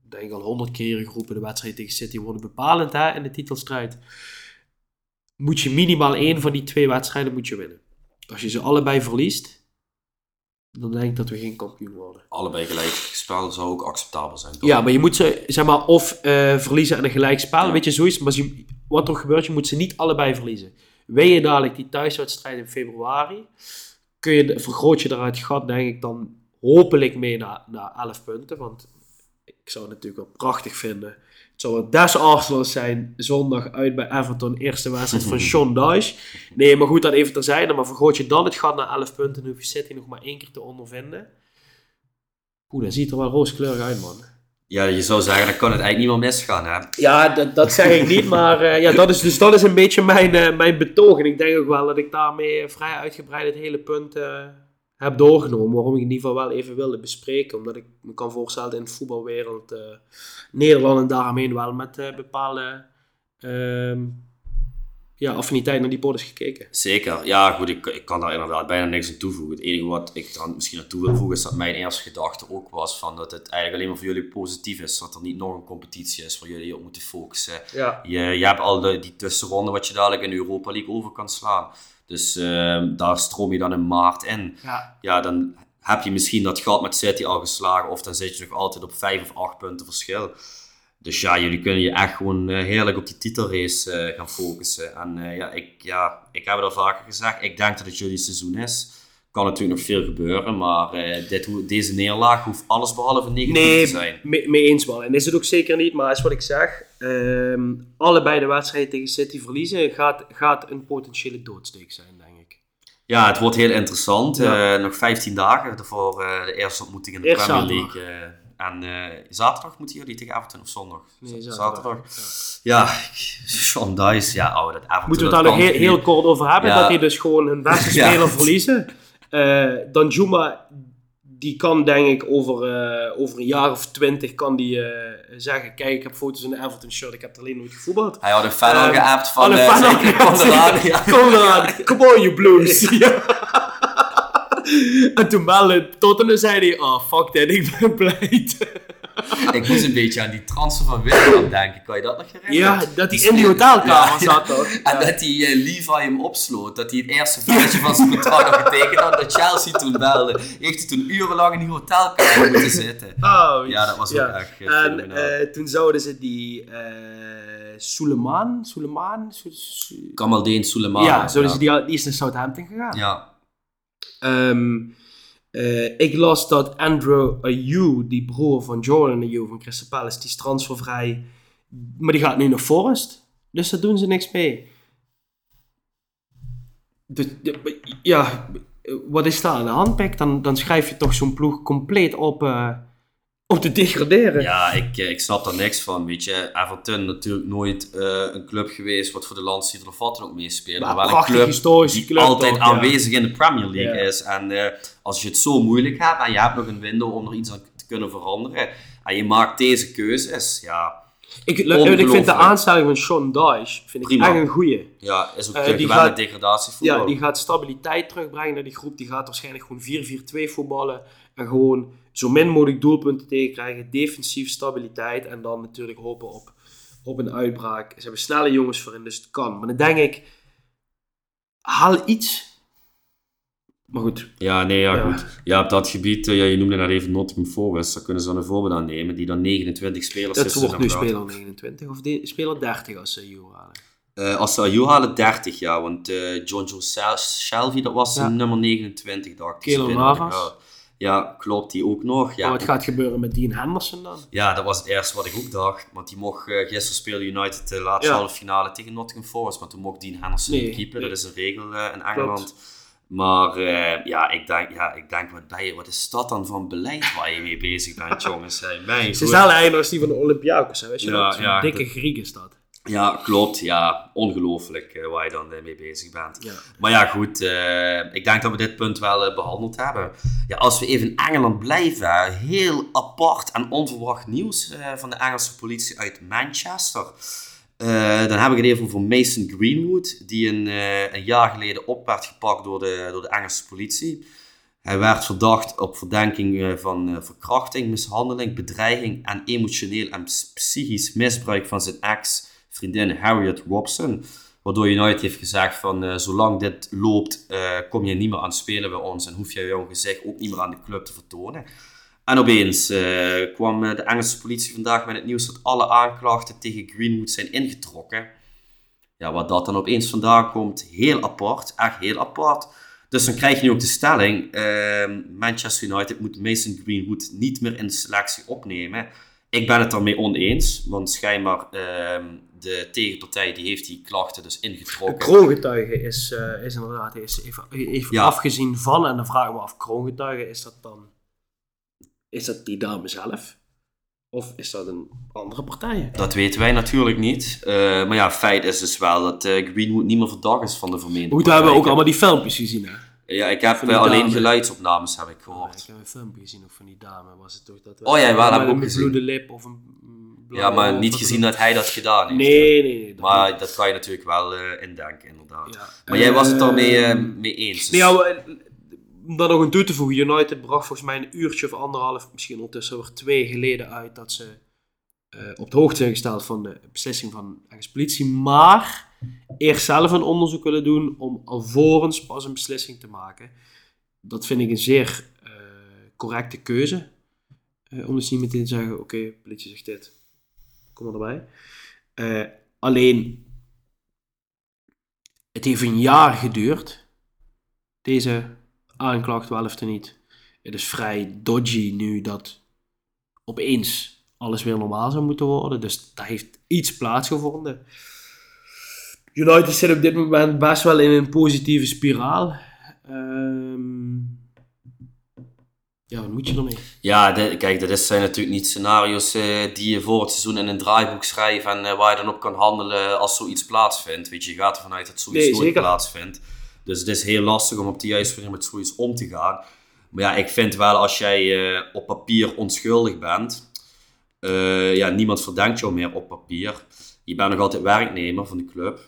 denk al honderd keer geroepen, de wedstrijd tegen City worden bepalend hè, in de titelstrijd moet je minimaal één van die twee wedstrijden moet je winnen. Als je ze allebei verliest, dan denk ik dat we geen kampioen worden. Allebei gelijk spel zou ook acceptabel zijn. Toch? Ja, maar je moet ze zeg maar of uh, verliezen aan een gelijk spel, weet je, zoiets. Maar je, wat er gebeurt, je moet ze niet allebei verliezen. Win je dadelijk die thuiswedstrijd in februari, kun je, vergroot je daaruit gat, denk ik, dan hopelijk mee naar, naar 11 punten. Want ik zou het natuurlijk wel prachtig vinden zou het des Arsenals zijn zondag uit bij Everton. Eerste wedstrijd van Sean Dyche. Nee, maar goed, dat even terzijde. Maar vergroot je dan het gat naar 11 punten. Dan hoef je City nog maar één keer te ondervinden. Oeh, dat ziet er wel rooskleurig uit, man. Ja, je zou zeggen, dat kan het eigenlijk niet meer misgaan, hè? Ja, dat, dat zeg ik niet, maar uh, ja, dat is, dus dat is een beetje mijn, uh, mijn betoog. En ik denk ook wel dat ik daarmee vrij uitgebreid het hele punt uh, heb doorgenomen. Waarom ik in ieder geval wel even wilde bespreken. Omdat ik me kan voorstellen in de voetbalwereld Nederland en daaromheen wel met uh, bepaalde, uh, ja, affiniteit naar die pod is gekeken. Zeker, ja goed, ik, ik kan daar inderdaad bijna niks aan toevoegen. Het enige wat ik dan misschien aan toe wil voegen is dat mijn eerste gedachte ook was van dat het eigenlijk alleen maar voor jullie positief is. Dat er niet nog een competitie is waar jullie op moeten focussen. Ja. Je, je hebt al de, die tussenronde wat je dadelijk in de Europa League over kan slaan. Dus ehm, daar stroom je dan in maart in. Ja. Ja, dan heb je misschien dat gat met City al geslagen of dan zit je nog altijd op 5 of 8 punten verschil. Dus ja, jullie kunnen je echt gewoon eh, heerlijk op die titelrace eh, gaan focussen. En eh, ja, ik, ja, ik heb het al vaker gezegd, ik denk dat het jullie seizoen is. Kan natuurlijk nog veel gebeuren, maar eh, dit, deze neerlaag hoeft alles behalve negatief te Nee, zijn. mee, mee eens man. En is het ook zeker niet, maar is wat ik zeg. ehm, allebei de wedstrijden tegen City verliezen gaat, gaat een potentiële doodsteek zijn, denk ik. Ja, het wordt heel interessant. Ja. Eh, nog 15 dagen voor eh, de eerste ontmoeting in de Eerst Premier. League. en eh, zaterdag moeten jullie tegen Everton of zondag? Nee, zaterdag. Ja, Sean Dice, ja, oh, dat Everton. Moeten we het daar nog heel, heel kort over hebben, Ja. dat die dus gewoon hun beste Ja. speler verliezen. Eh Danjuma, die kan denk ik over, eh, over een jaar of twintig kan die, eh, zeggen, kijk ik heb foto's in de Everton shirt, ik heb er alleen nooit gevoetbald. Hij had een fan al Ehm, geappt van... eh, fan kom eraan, ja. Kom eraan, come on you blues. Ja. En toen belde Tottenham zei hij, oh fuck that, ik ben blij. Ik moest een beetje aan die transfer van William denken. Kan je dat nog herinneren? Ja, dat hij in die hotelkamer Ja, zat toch? En dat die eh, Levi hem opsloot. Dat hij het eerste velletje van zijn contract nog getekend had. Dat Chelsea toen belde. Heeft hij toen urenlang in die hotelkamer moeten zitten. Oh, Ja, dat was ook echt, eh, En eh, toen zouden ze die Suleiman, Suleiman, Su- Su- Kamaldeen Suleiman. ja, zouden ze die, die is naar Southampton gegaan. Ja. Ehm, eh, ik las dat Andrew Ayew, die broer van Jordan Ayew van Crystal Palace, die is transfervrij, maar die gaat nu naar Forest. Dus daar doen ze niks mee. Ja, wat is daar aan de hand? Dan, dan schrijf je toch zo'n ploeg compleet op, eh, op te degraderen. Ja, ik, eh, ik snap daar niks van. Weet je, Everton natuurlijk nooit eh, een club geweest wat voor de landstitel of wat dan ook meespelen. Maar Maar wel een club historische die club altijd ja. aanwezig in de Premier League Ja. is. En eh, als je het zo moeilijk hebt en je hebt nog een window om er iets aan te kunnen veranderen. En je maakt deze keuzes, ja, Ik, ik vind de aanstelling van Sean Dyche vind ik echt een goeie. ja is ook uh, die gaat- degradatievoetbal. Ja, die gaat stabiliteit terugbrengen naar die groep. Die gaat waarschijnlijk gewoon 4-4-2 voetballen. En gewoon zo min mogelijk doelpunten tegenkrijgen. Defensief stabiliteit. En dan natuurlijk hopen op, op een uitbraak. Ze hebben snelle jongens voor in, dus het kan. Maar dan denk ik, haal iets. Maar goed, Ja, nee, ja, Ja. goed. Ja, op dat gebied, eh, ja, je noemde net even Nottingham Forest, daar kunnen ze dan een voorbeeld aan nemen, die dan 29 spelers dat wordt nu seizoen speler 29 of de, speler 30 als ze Euro halen. Eh, als ze Ayew halen, 30 jaar. Want eh, John Joe Shelby, dat was Ja. nummer 29, dacht ik. Navas. Ja, klopt, die ook nog. Ja, Maar wat gaat gebeuren met Dean Henderson dan? ja, dat was het eerste wat ik ook dacht. Want die mocht, eh, gisteren speelde United de laatste halve finale tegen Nottingham Forest. Maar toen mocht Dean Henderson Nee, niet keeper. nee. Dat is een regel eh, in Engeland. Maar eh, ja, ik denk, ja, ik denk wat, ben je, wat is dat dan van beleid waar je mee bezig bent, jongens? Hey, mijn Ze is eigenlijk als die van de Olympiakos, hè, weet je Ja, dat? Ja, dikke Griek is dat. Ja, klopt. Ja, ongelooflijk eh, waar je dan eh, mee bezig bent. Ja. Maar ja, goed. eh, ik denk dat we dit punt wel eh, behandeld hebben. Ja, als we even in Engeland blijven. Heel apart en onverwacht nieuws van de Engelse politie uit Manchester. Dan heb ik het even over Mason Greenwood. Die een, een jaar geleden op werd gepakt door de, door de Engelse politie. Hij werd verdacht op verdenking van verkrachting, mishandeling, bedreiging en emotioneel en ps- psychisch misbruik van zijn ex-vriendin Harriet Robson. Waardoor United heeft gezegd van eh, zolang dit loopt, eh, kom je niet meer aan het spelen bij ons en hoef je jouw gezicht ook niet meer aan de club te vertonen. En opeens eh, kwam de Engelse politie vandaag met het nieuws dat alle aanklachten tegen Greenwood zijn ingetrokken. Ja, wat dat dan opeens vandaan komt, heel apart, echt heel apart. Dus dan krijg je nu ook de stelling, ehm, Manchester United moet Mason Greenwood niet meer in de selectie opnemen. Ik ben het daarmee oneens, want schijnbaar ehm, de tegenpartij die heeft die klachten dus Een ingetrokken. kroongetuige is, eh, is inderdaad is even, even Ja. afgezien van, en dan vraag ik me af, kroongetuige, is dat dan, is dat die dame zelf? Of is dat een andere partij? Dat weten wij natuurlijk niet. Eh, maar ja, feit is dus wel dat eh, Greenwood niet meer verdacht is van de vermeende we hebben ook praktijken. allemaal die filmpjes gezien, hè? Ja, ik heb alleen dame. geluidsopnames heb ik gehoord. ik heb een filmpje gezien ook van die dame. Was het toch dat Oh ja, wel, heb ik ook een gezien. bebloede lip of een Ja, maar niet gezien dat hij dat gedaan heeft. Nee, nee, nee. dat Maar niet. dat kan je natuurlijk wel eh indenken, inderdaad. Ja. Maar jij was het daarmee eh, Ehm, mee eens. dus- Nee, ja, eh, om daar nog aan toe te voegen. United bracht volgens mij een uurtje of anderhalf, misschien ondertussen weer twee geleden uit dat ze eh, op de hoogte zijn gesteld van de beslissing van de politie. Maar eerst zelf een onderzoek willen doen om alvorens pas een beslissing te maken. Dat vind ik een zeer eh, correcte keuze. Eh, om dus niet meteen te zeggen, oké, politie zegt dit. Kom erbij. Eh, alleen, het heeft een jaar geduurd deze aanklacht wel of niet. Het is vrij dodgy nu dat opeens alles weer normaal zou moeten worden. Dus daar heeft iets plaatsgevonden. United zit op dit moment best wel in een positieve spiraal. Ehm, ja, wat moet je ermee? Ja, de- kijk, dat is, zijn natuurlijk niet scenario's eh, die je voor het seizoen in een draaiboek schrijft en eh, waar je dan op kan handelen als zoiets plaatsvindt. Weet je, je gaat ervan uit dat zoiets Nee, nooit zeker. plaatsvindt. Dus het is heel lastig om op de juiste manier met zoiets om te gaan. Maar ja, ik vind wel als jij eh, op papier onschuldig bent, ja, niemand verdenkt jou meer op papier. Je bent nog altijd werknemer van de club.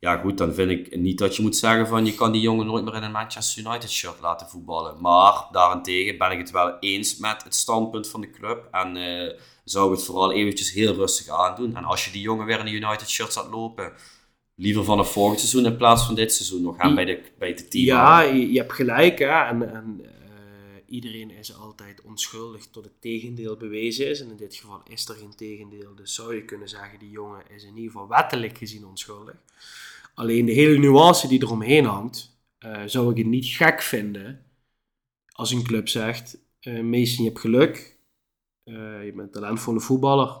Ja, goed, dan vind ik niet dat je moet zeggen van je kan die jongen nooit meer in een Manchester United shirt laten voetballen. Maar daarentegen ben ik het wel eens met het standpunt van de club. En eh, zou ik het vooral eventjes heel rustig aandoen. En als je die jongen weer in een United shirt zat lopen, liever van het volgend seizoen in plaats van dit seizoen nog gaan bij, de, bij het team. Ja, je, je hebt gelijk. Hè? En, en eh, iedereen is altijd onschuldig tot het tegendeel bewezen is. En in dit geval is er geen tegendeel. Dus zou je kunnen zeggen, die jongen is in ieder geval wettelijk gezien onschuldig. Alleen de hele nuance die eromheen hangt, eh, zou ik het niet gek vinden als een club zegt, eh Mason, je hebt geluk. Eh, je bent een talentvolle voetballer.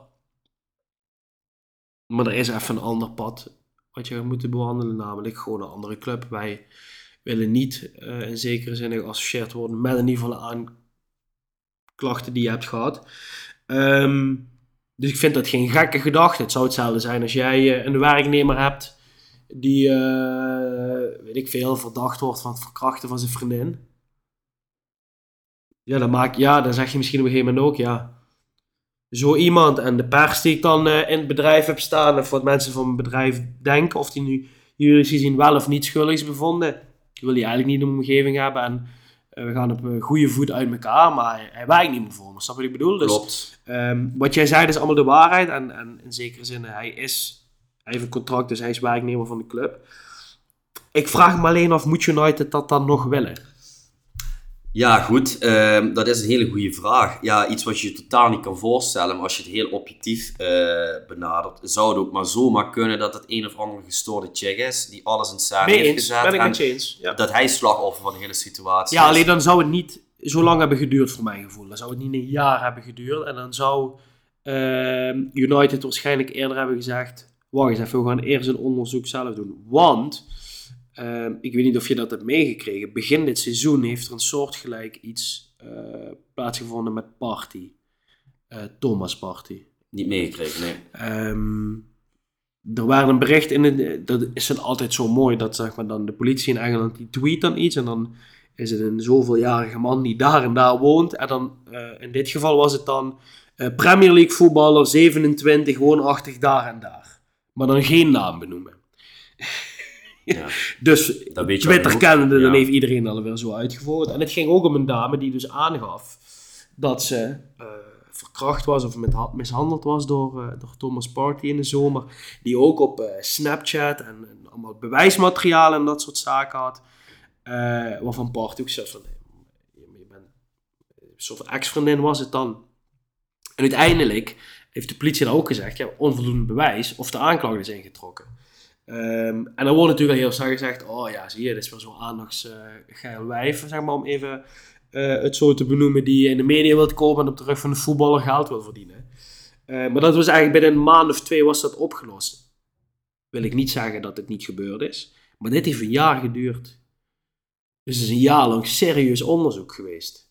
Maar er is even een ander pad wat je moeten bewandelen, namelijk gewoon een andere club. Wij willen niet in zekere zin geassocieerd worden met in ieder geval de aanklachten die je hebt gehad. Ehm, dus ik vind dat geen gekke gedachte. Het zou hetzelfde zijn als jij een werknemer hebt die, eh, weet ik veel, verdacht wordt van het verkrachten van zijn vriendin. Ja, dan, maak, ja, dan zeg je misschien op een gegeven moment ook, ja, zo iemand en de pers die ik dan eh, in het bedrijf heb staan, of wat mensen van mijn bedrijf denken, of die nu juridisch gezien wel of niet schuldig is bevonden, wil die eigenlijk niet in de omgeving hebben. En eh, we gaan op een goede voet uit elkaar, maar hij, hij werkt niet meer voor me. Snap je wat ik bedoel? Dus, Klopt. ehm, wat jij zei, is allemaal de waarheid. En, en in zekere zin, hij is, hij heeft een contract, dus hij is werknemer van de club. Ik vraag me alleen af, moet United dat dan nog willen? Ja, goed. ehm, dat is een hele goede vraag. Ja, iets wat je je totaal niet kan voorstellen, maar als je het heel objectief eh, benadert, zou het ook maar zomaar kunnen dat het een of andere gestoorde chick is, die alles in scène Mee heeft eens, gezet. ben ik en eens. Ja. dat hij slachtoffer van de hele situatie Ja, is. alleen dan zou het niet zo lang hebben geduurd voor mijn gevoel. Dan zou het niet een jaar hebben geduurd. En dan zou ehm, United waarschijnlijk eerder hebben gezegd... Wacht eens even, we gaan eerst een onderzoek zelf doen. Want, ehm, ik weet niet of je dat hebt meegekregen. Begin dit seizoen heeft er een soortgelijk iets eh, plaatsgevonden met Party. Eh, Thomas Party. Niet meegekregen, nee. Ehm, er waren een bericht in dat is dan altijd zo mooi dat zeg maar dan de politie in Engeland die tweet dan iets en dan is het een zoveeljarige man die daar en daar woont en dan eh, in dit geval was het dan Premier League voetballer 27 woonachtig daar en daar, maar dan geen naam benoemen. Ja. Dus Twitter genoeg. kennende, dan Ja. heeft iedereen alweer zo uitgevoerd. En het ging ook om een dame die dus aangaf dat ze eh, verkracht was of met, mishandeld was door, eh, door Thomas Party in de zomer. Die ook op eh, Snapchat en, en allemaal bewijsmateriaal en dat soort zaken had. Eh, waarvan Party ook zei van, je bent een soort ex-vriendin was het dan. En uiteindelijk heeft de politie dan ook gezegd, ja, onvoldoende bewijs of de aanklacht is ingetrokken. Ehm, en dan wordt natuurlijk heel snel gezegd, oh ja, zie je, dit is wel zo'n aandachtsgeil wijf, zeg maar, om even eh, het zo te benoemen, die in de media wilt komen en op de rug van de voetballer geld wil verdienen. Eh, maar dat was eigenlijk binnen een maand of twee was dat opgelost. Wil ik niet zeggen dat het niet gebeurd is, maar dit heeft een jaar geduurd. Dus het is een jaar lang serieus onderzoek geweest.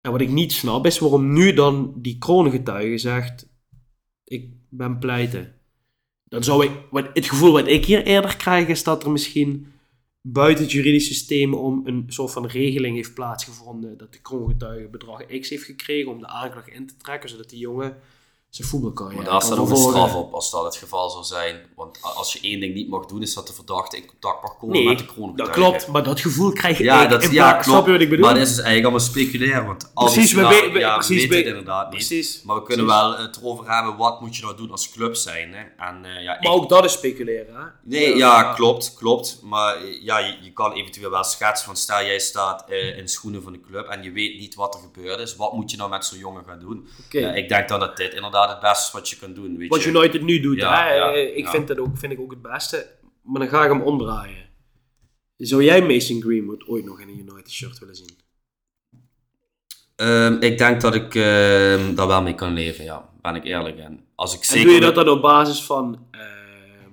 En wat ik niet snap is waarom nu dan die kroongetuige zegt, ik ben pleiten. Dan zou ik, wat, het gevoel wat ik hier eerder krijg is dat er misschien buiten het juridisch systeem om een soort van regeling heeft plaatsgevonden dat de kroongetuige bedrag X heeft gekregen om de aanklacht in te trekken, zodat die jongen zijn voetbalcarrière Maar daar staat ook een straf op als dat het geval zou zijn. Want als je één ding niet mag doen, is dat de verdachte in contact mag komen Nee, met de dat kroongetuige. klopt, maar dat gevoel krijg je Ja, dat, in ja klopt. Snap je wat ik bedoel? Maar dat is dus eigenlijk allemaal speculair. Want Precies, we we- ja, precies, we weten we- het inderdaad niet. Precies. Maar we kunnen Precies. wel het erover hebben, wat moet je nou doen als club zijn. Hè? En, eh, ja, ik- Maar ook dat is speculeren, hè? Nee, ja, klopt, klopt. Maar eh, ja, je, je kan eventueel wel schetsen van stel jij staat eh, in schoenen van de club en je weet niet wat er gebeurd is. Wat moet je nou met zo'n jongen gaan doen? Ja, ik denk dan dat dit inderdaad het beste wat je kan doen. Weet Wat je. United nu doet, Ja, hè? ja, ik ja. vind dat ook, vind ik ook het beste. Maar dan ga ik hem omdraaien. Zou jij Mason Greenwood ooit nog in een United shirt willen zien? Ehm, ik denk dat ik ehm, daar wel mee kan leven, ja. Ben ik eerlijk in. Als ik En zeker doe je dat dan op basis van ehm,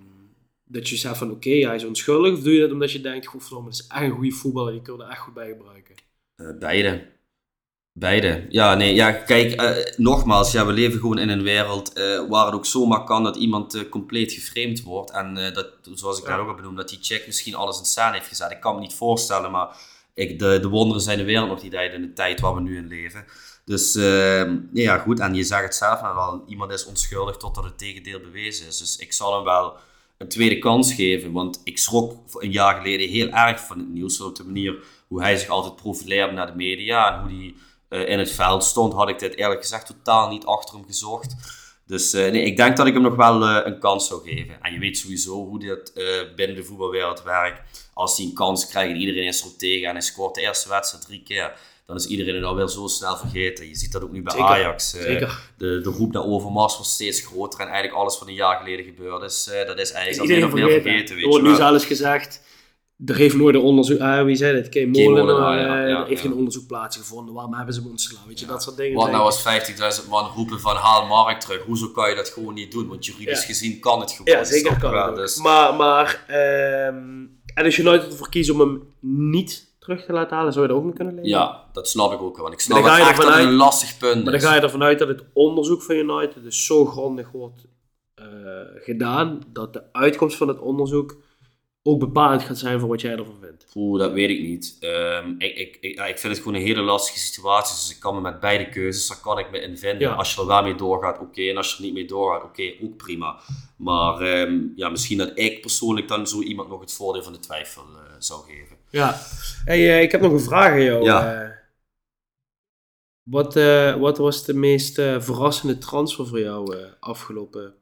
dat je zegt van oké, hij is onschuldig? Of doe je dat omdat je denkt, godverdomme, dat is echt een goede voetballer, die je er echt goed bij gebruiken? Eh, beide. Beide. Ja, nee, ja, kijk, eh, nogmaals, ja, we leven gewoon in een wereld eh, waar het ook zomaar kan dat iemand eh, compleet geframed wordt. En dat, zoals ik Ja. net ook al benoemd, dat die check misschien alles in scène heeft gezet. Ik kan me niet voorstellen, maar ik, de, de wonderen zijn de wereld nog niet uit in de tijd waar we nu in leven. Dus ehm, nee, ja, goed. En je zegt het zelf net al, iemand is onschuldig totdat het tegendeel bewezen is. Dus ik zal hem wel een tweede kans geven. Want ik schrok een jaar geleden heel erg van het nieuws. Op de manier hoe hij zich altijd profileerde naar de media en hoe hij eh, in het veld stond, had ik dit eerlijk gezegd totaal niet achter hem gezocht. Dus eh, nee, ik denk dat ik hem nog wel eh, een kans zou geven. En je weet sowieso hoe dit binnen de voetbalwereld werkt. Als hij een kans krijgt en iedereen is er tegen en hij scoort de eerste wedstrijd drie keer, dan is iedereen het alweer zo snel vergeten. Je ziet dat ook nu bij Zeker, Ajax. Zeker. De, de roep naar Overmars wordt steeds groter en eigenlijk alles wat een jaar geleden gebeurd is, eh, dat is eigenlijk al meer vergeten? vergeten. er wordt nu zelfs gezegd, er heeft nooit een onderzoek, ah, wie zei dat? Kay Kay Molenaar, ja, eh, ja, heeft geen onderzoek plaatsgevonden, waarom hebben ze hem ontslaan? Weet je, dat soort dingen. Wat nou als 50.000 man roepen van haal Mark terug? Hoezo kan je dat gewoon niet doen? Want juridisch gezien kan het gewoon. Ja, zeker je kan het. Dus, Maar, maar ehm, en als United ervoor kiest om hem niet terug te laten halen, zou je er ook mee kunnen leven? ja, dat snap ik ook wel. Want ik snap het je echt dat het een lastig punt Maar dan ga je ervan uit dat het onderzoek van United dus zo grondig wordt eh, gedaan, dat de uitkomst van het onderzoek ook bepalend gaat zijn voor wat jij ervan vindt. Oeh, dat weet ik niet. Ehm, ik, ik, ik, ik vind het gewoon een hele lastige situatie. Dus ik kan me met beide keuzes, daar kan ik me in vinden. Ja. Als je er wel mee doorgaat, oké. En als je er niet mee doorgaat, oké, ook prima. Maar ehm, ja, misschien dat ik persoonlijk dan zo iemand nog het voordeel van de twijfel eh, zou geven. Ja. Hey, eh, ik heb nog een vraag aan jou. Ja. eh. wat, wat was de meest verrassende transfer voor jou afgelopen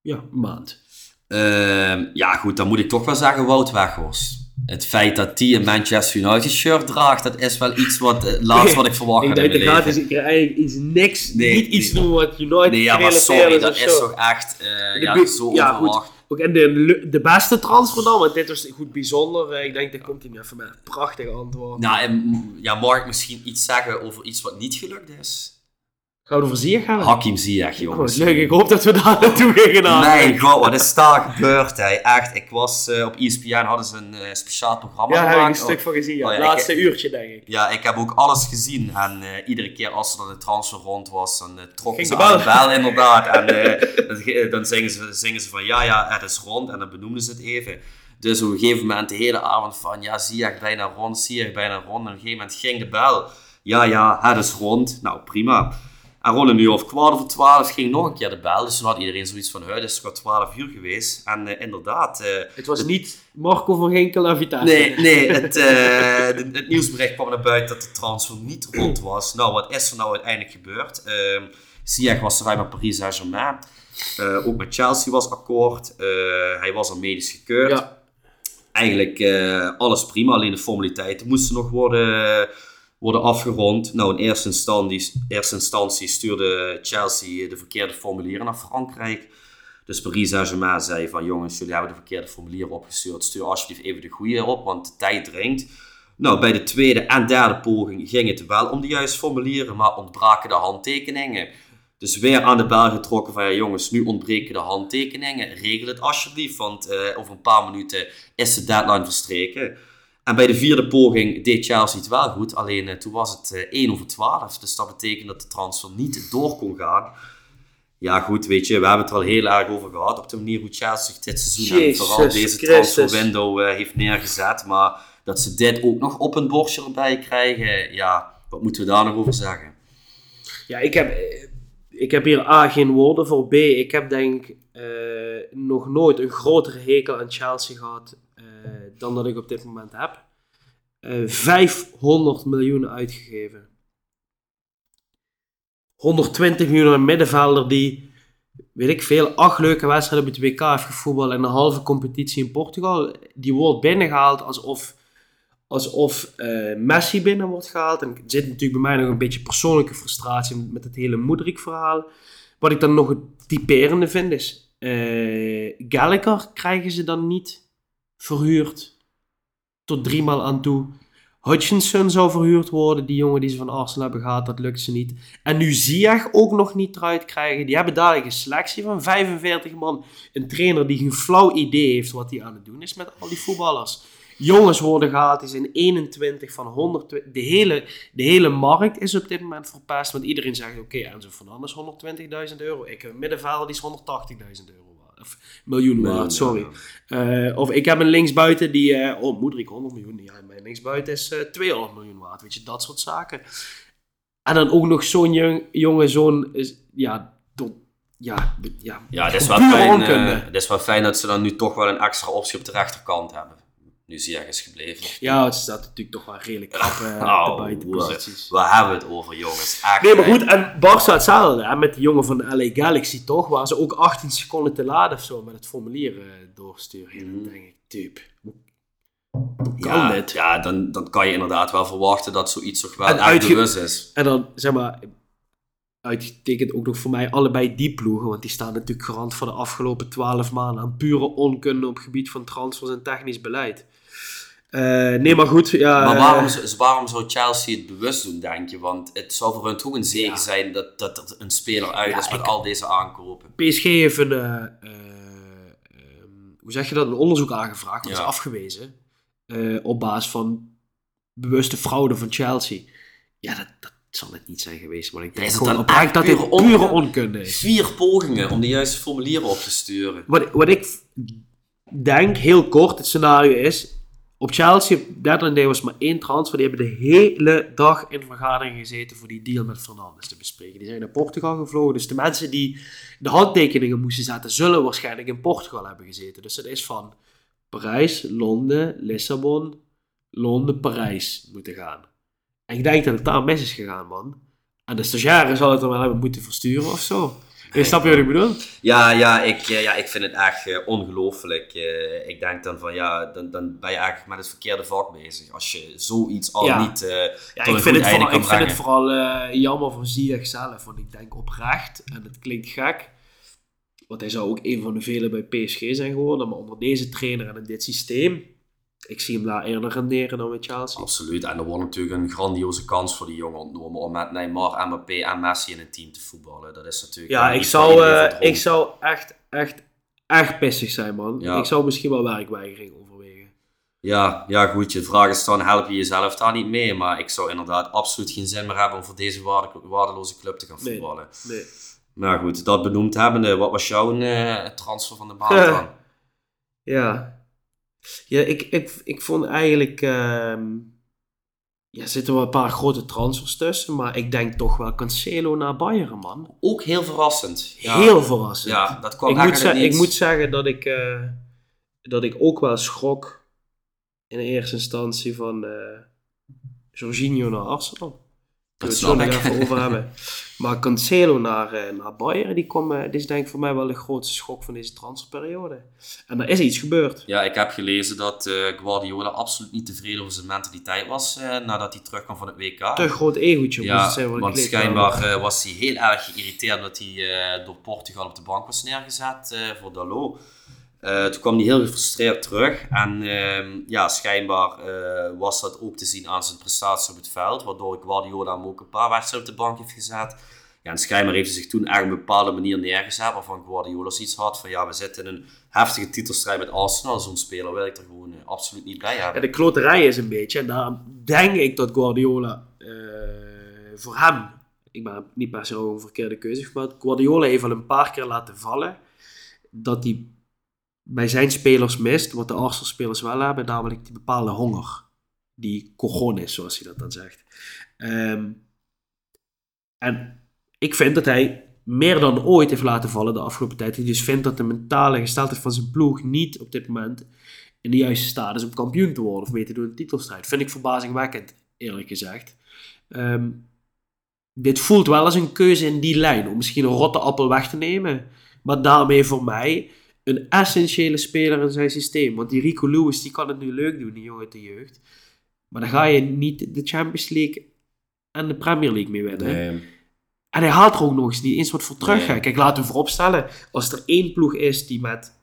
ja, maand? Ehm, ja, goed, dan moet ik toch wel zeggen Wout Weghorst. Het feit dat hij een Manchester United shirt draagt, dat is wel iets wat, het laatste wat ik verwacht Ik had in mijn gaat leven. dus ik eigenlijk iets niks, Nee, niet iets nee. doen wat United Nee, ja, maar sorry, dat is toch echt eh, ja, zo ja, goed. onverwacht. Ook en de, de beste transfer dan, want dit was goed bijzonder. Eh, Ik denk, dat komt hij nu even met een prachtige antwoord. Nou, en, ja, mag ik misschien iets zeggen over iets wat niet gelukt is? Gaan we over Zier gaan? Hakim Ziyech, Oh, jongens. leuk, ik hoop dat we daar naartoe gingen. nou. Mijn god, wat is daar gebeurd, hè? Echt, ik was eh, op ESPN, hadden ze een eh, speciaal programma Ja, daar heb ik een gemaakt. stuk van gezien. Ja. Oh, ja, Laatste ik- uurtje, denk ik. Ja, ik heb ook alles gezien. En eh, iedere keer als er dan een transfer rond was, dan trokken ze de aan de bel. inderdaad. En dan, ge- dan zingen, ze, zingen ze van ja, ja, het is rond. En dan benoemden ze het even. Dus op een gegeven moment de hele avond van ja, zie je bijna rond, zie je bijna rond. En op een gegeven moment ging de bel. Ja, ja, het is rond. Nou, prima. En rond een uur of kwart over twaalf ging nog een keer de bel. Dus toen had iedereen zoiets van, het is toch twaalf uur geweest. En eh, inderdaad... eh, Het was niet Marco van Ginkel en Vitesse. Nee, nee het, eh, het nieuwsbericht kwam naar buiten dat de transfer niet rond was. Nou, wat is er nou uiteindelijk gebeurd? Ehm Ziyech was erbij met Paris Saint-Germain. Ook met Chelsea was akkoord. Hij was al medisch gekeurd. Ja. Eigenlijk alles prima, alleen de formaliteiten moesten nog worden, worden afgerond. Nou, in eerste instantie, eerste instantie stuurde Chelsea de verkeerde formulieren naar Frankrijk. Dus Paris Saint-Germain zei van jongens, jullie hebben de verkeerde formulieren opgestuurd. Stuur alsjeblieft even de goede op, want de tijd dringt. Nou, bij de tweede en derde poging ging het wel om de juiste formulieren, maar ontbraken de handtekeningen. Dus weer aan de bel getrokken van ja jongens, nu ontbreken de handtekeningen. Regel het alsjeblieft, want eh, over een paar minuten is de deadline verstreken. En bij de vierde poging deed Chelsea het wel goed, alleen eh, toen was het eh 1 over 12. Dus dat betekent dat de transfer niet door kon gaan. Ja goed, weet je, we hebben het er al heel erg over gehad op de manier hoe Chelsea zich dit seizoen en vooral deze transferwindow eh, heeft neergezet. Maar dat ze dit ook nog op een bordje erbij krijgen, ja, wat moeten we daar nog over zeggen? Ja, ik heb... ik heb hier A geen woorden voor. B, ik heb denk nog nooit een grotere hekel aan Chelsea gehad eh, dan dat ik op dit moment heb. Eh 500 miljoen uitgegeven. 120 miljoen aan middenvelder die, weet ik veel, acht leuke wedstrijden op het WK heeft gevoetbald en een halve competitie in Portugal. Die wordt binnengehaald alsof, alsof eh, Messi binnen wordt gehaald. En er zit natuurlijk bij mij nog een beetje persoonlijke frustratie met het hele Moedrik verhaal. Wat ik dan nog het typerende vind is, eh Gallagher krijgen ze dan niet verhuurd tot drie maal aan toe. Hutchinson zou verhuurd worden, die jongen die ze van Arsenal hebben gehad, dat lukt ze niet. En nu Ziyech ook nog niet eruit krijgen. Die hebben dadelijk een selectie van 45 man. Een trainer die geen flauw idee heeft wat hij aan het doen is met al die voetballers. Jongens worden gehaald, die zijn 21 van 120. De hele, de hele markt is op dit moment verpest, want iedereen zegt, oké, Enzo Fernandes 120.000 euro. Ik heb een middenvelder, die is 180.000 euro waard. Miljoen waard, sorry. Eh, of ik heb een linksbuiten die, eh oh, Moedrik 100 miljoen. Ja, mijn linksbuiten is eh 200 miljoen waard. Weet je, dat soort zaken. En dan ook nog zo'n jong, jongen, zo'n, is- ja, tot, ja, ja, Ja, het is, wel fijn, eh, het is wel fijn dat ze dan nu toch wel een extra optie op de rechterkant hebben. Nu Ziyech is gebleven. ja, het staat natuurlijk toch wel redelijk krap eh, Oh, de buitenposities. Waar hebben we het over, jongens? Echt, Nee, maar goed, en Barça hetzelfde, hè, met die jongen van de LA Galaxy toch, waar ze ook 18 seconden te laden of zo met het formulier eh, doorsturen. En dan denk ik, type, ja, dit? ja dan, dan kan je inderdaad wel verwachten dat zoiets toch wel echt bewust is. En dan, zeg maar, uitgetekend ook nog voor mij allebei die ploegen, want die staan natuurlijk garant voor de afgelopen 12 maanden aan pure onkunde op het gebied van transfers en technisch beleid. Eh, nee, maar goed, ja... Maar eh, waarom, zou- waarom zou Chelsea het bewust doen, denk je? Want het zou voor hun toch een zegen Ja. zijn dat, dat er een speler uit Ja, is met ik- al deze aankopen. PSG heeft een, eh, eh, ehm, hoe zeg je dat, een onderzoek aangevraagd, dat is afgewezen, eh, op basis van bewuste fraude van Chelsea. Ja, dat, dat zal het niet zijn geweest, maar ik denk het gewoon oprecht echt dat dit pure onkunde? is. Vier pogingen om de juiste formulieren op te sturen. Wat, wat ik denk, heel kort, het scenario is, op Chelsea, deadline day was maar één transfer, die hebben de hele dag in vergadering gezeten voor die deal met Fernandes te bespreken. Die zijn naar Portugal gevlogen, dus de mensen die de handtekeningen moesten zetten, zullen waarschijnlijk in Portugal hebben gezeten. Dus dat is van Parijs, Londen, Lissabon, Londen, Parijs moeten gaan. En ik denk dat het daar mis is gegaan, man. En de stagiaire zal het dan wel hebben moeten versturen of zo. Je snap je wat ik bedoel? Ja, ja, ik, eh, ja, ik vind het echt eh, ongelooflijk. Eh, ik denk dan van ja, dan, dan ben je eigenlijk met het verkeerde vak bezig. Als je zoiets al Ja. niet eh Ja, tot ik vind, het einde vooral, ik vind het vooral jammer voor Ziyech zelf. Want ik denk oprecht, en het klinkt gek, want hij zou ook een van de velen bij PSG zijn geworden. Maar onder deze trainer en in dit systeem, ik zie hem daar eerder renderen dan met Chelsea. Absoluut. En er wordt natuurlijk een grandioze kans voor die jongen ontnomen om met Neymar, Mbappé en Messi in een team te voetballen. Dat is natuurlijk Ja, ik zou, eh, ik zou echt, echt, echt pissig zijn, man. Ja. Ik zou misschien wel werkweigering overwegen. Ja, ja, goed. Je vraag is dan, help je jezelf daar niet mee? Maar ik zou inderdaad absoluut geen zin meer hebben om voor deze waarde- waardeloze club te gaan Nee. voetballen. Nee. Maar goed, dat benoemd hebbende, wat was jouw eh, transfer van de maand dan? Ja. Ja, ik, ik, ik vond eigenlijk... ehm, ja, er zitten wel een paar grote transfers tussen, maar ik denk toch wel Cancelo naar Bayern, man. Ook heel verrassend. Ja, Heel verrassend. Ja, dat kwam ik, moet het ik moet zeggen dat ik, eh, dat ik ook wel schrok in eerste instantie van eh Jorginho naar Arsenal. Dat Dat we het nog even over hebben. Maar Cancelo naar, eh, naar Bayern, die kwam, eh, dit is denk ik voor mij wel de grootste schok van deze transferperiode. En er is iets gebeurd. Ja, ik heb gelezen dat eh, Guardiola absoluut niet tevreden over zijn mentaliteit was nadat hij terugkwam van het WK. Te groot egootje moest Ja, het zijn want schijnbaar was hij heel erg geïrriteerd dat hij door Portugal op de bank was neergezet voor Dalot. Eh, toen kwam hij heel gefrustreerd terug en ehm, ja, schijnbaar eh, was dat ook te zien aan zijn prestaties op het veld, waardoor Guardiola hem ook een paar wedstrijden op de bank heeft gezet. Ja, en schijnbaar heeft hij zich toen echt op een bepaalde manier neergezet, waarvan Guardiola zoiets had van ja, we zitten in een heftige titelstrijd met Arsenal, zo'n speler wil ik er gewoon eh, absoluut niet bij hebben. de kloterij is een beetje, en daarom denk ik dat Guardiola voor hem, ik ben niet per se een verkeerde keuze gemaakt, Guardiola heeft al een paar keer laten vallen dat hij bij zijn spelers mist, wat de Arsenal-spelers wel hebben, namelijk die bepaalde honger. Die cojones, zoals hij dat dan zegt. Ehm, en ik vind dat hij meer dan ooit heeft laten vallen de afgelopen tijd. Die dus vindt dat de mentale gesteldheid van zijn ploeg niet op dit moment in de juiste staat is om kampioen te worden of mee te doen in de titelstrijd. Vind ik verbazingwekkend, eerlijk gezegd. Ehm, dit voelt wel als een keuze in die lijn om misschien een rotte appel weg te nemen. Maar daarmee voor mij een essentiële speler in zijn systeem. Want die Rico Lewis die kan het nu leuk doen, die jongen de jeugd. Maar dan ga je niet de Champions League en de Premier League mee winnen. Nee. En hij haalt er ook nog eens niet eens wat voor terug. Nee. Kijk, laten we vooropstellen, als er één ploeg is die met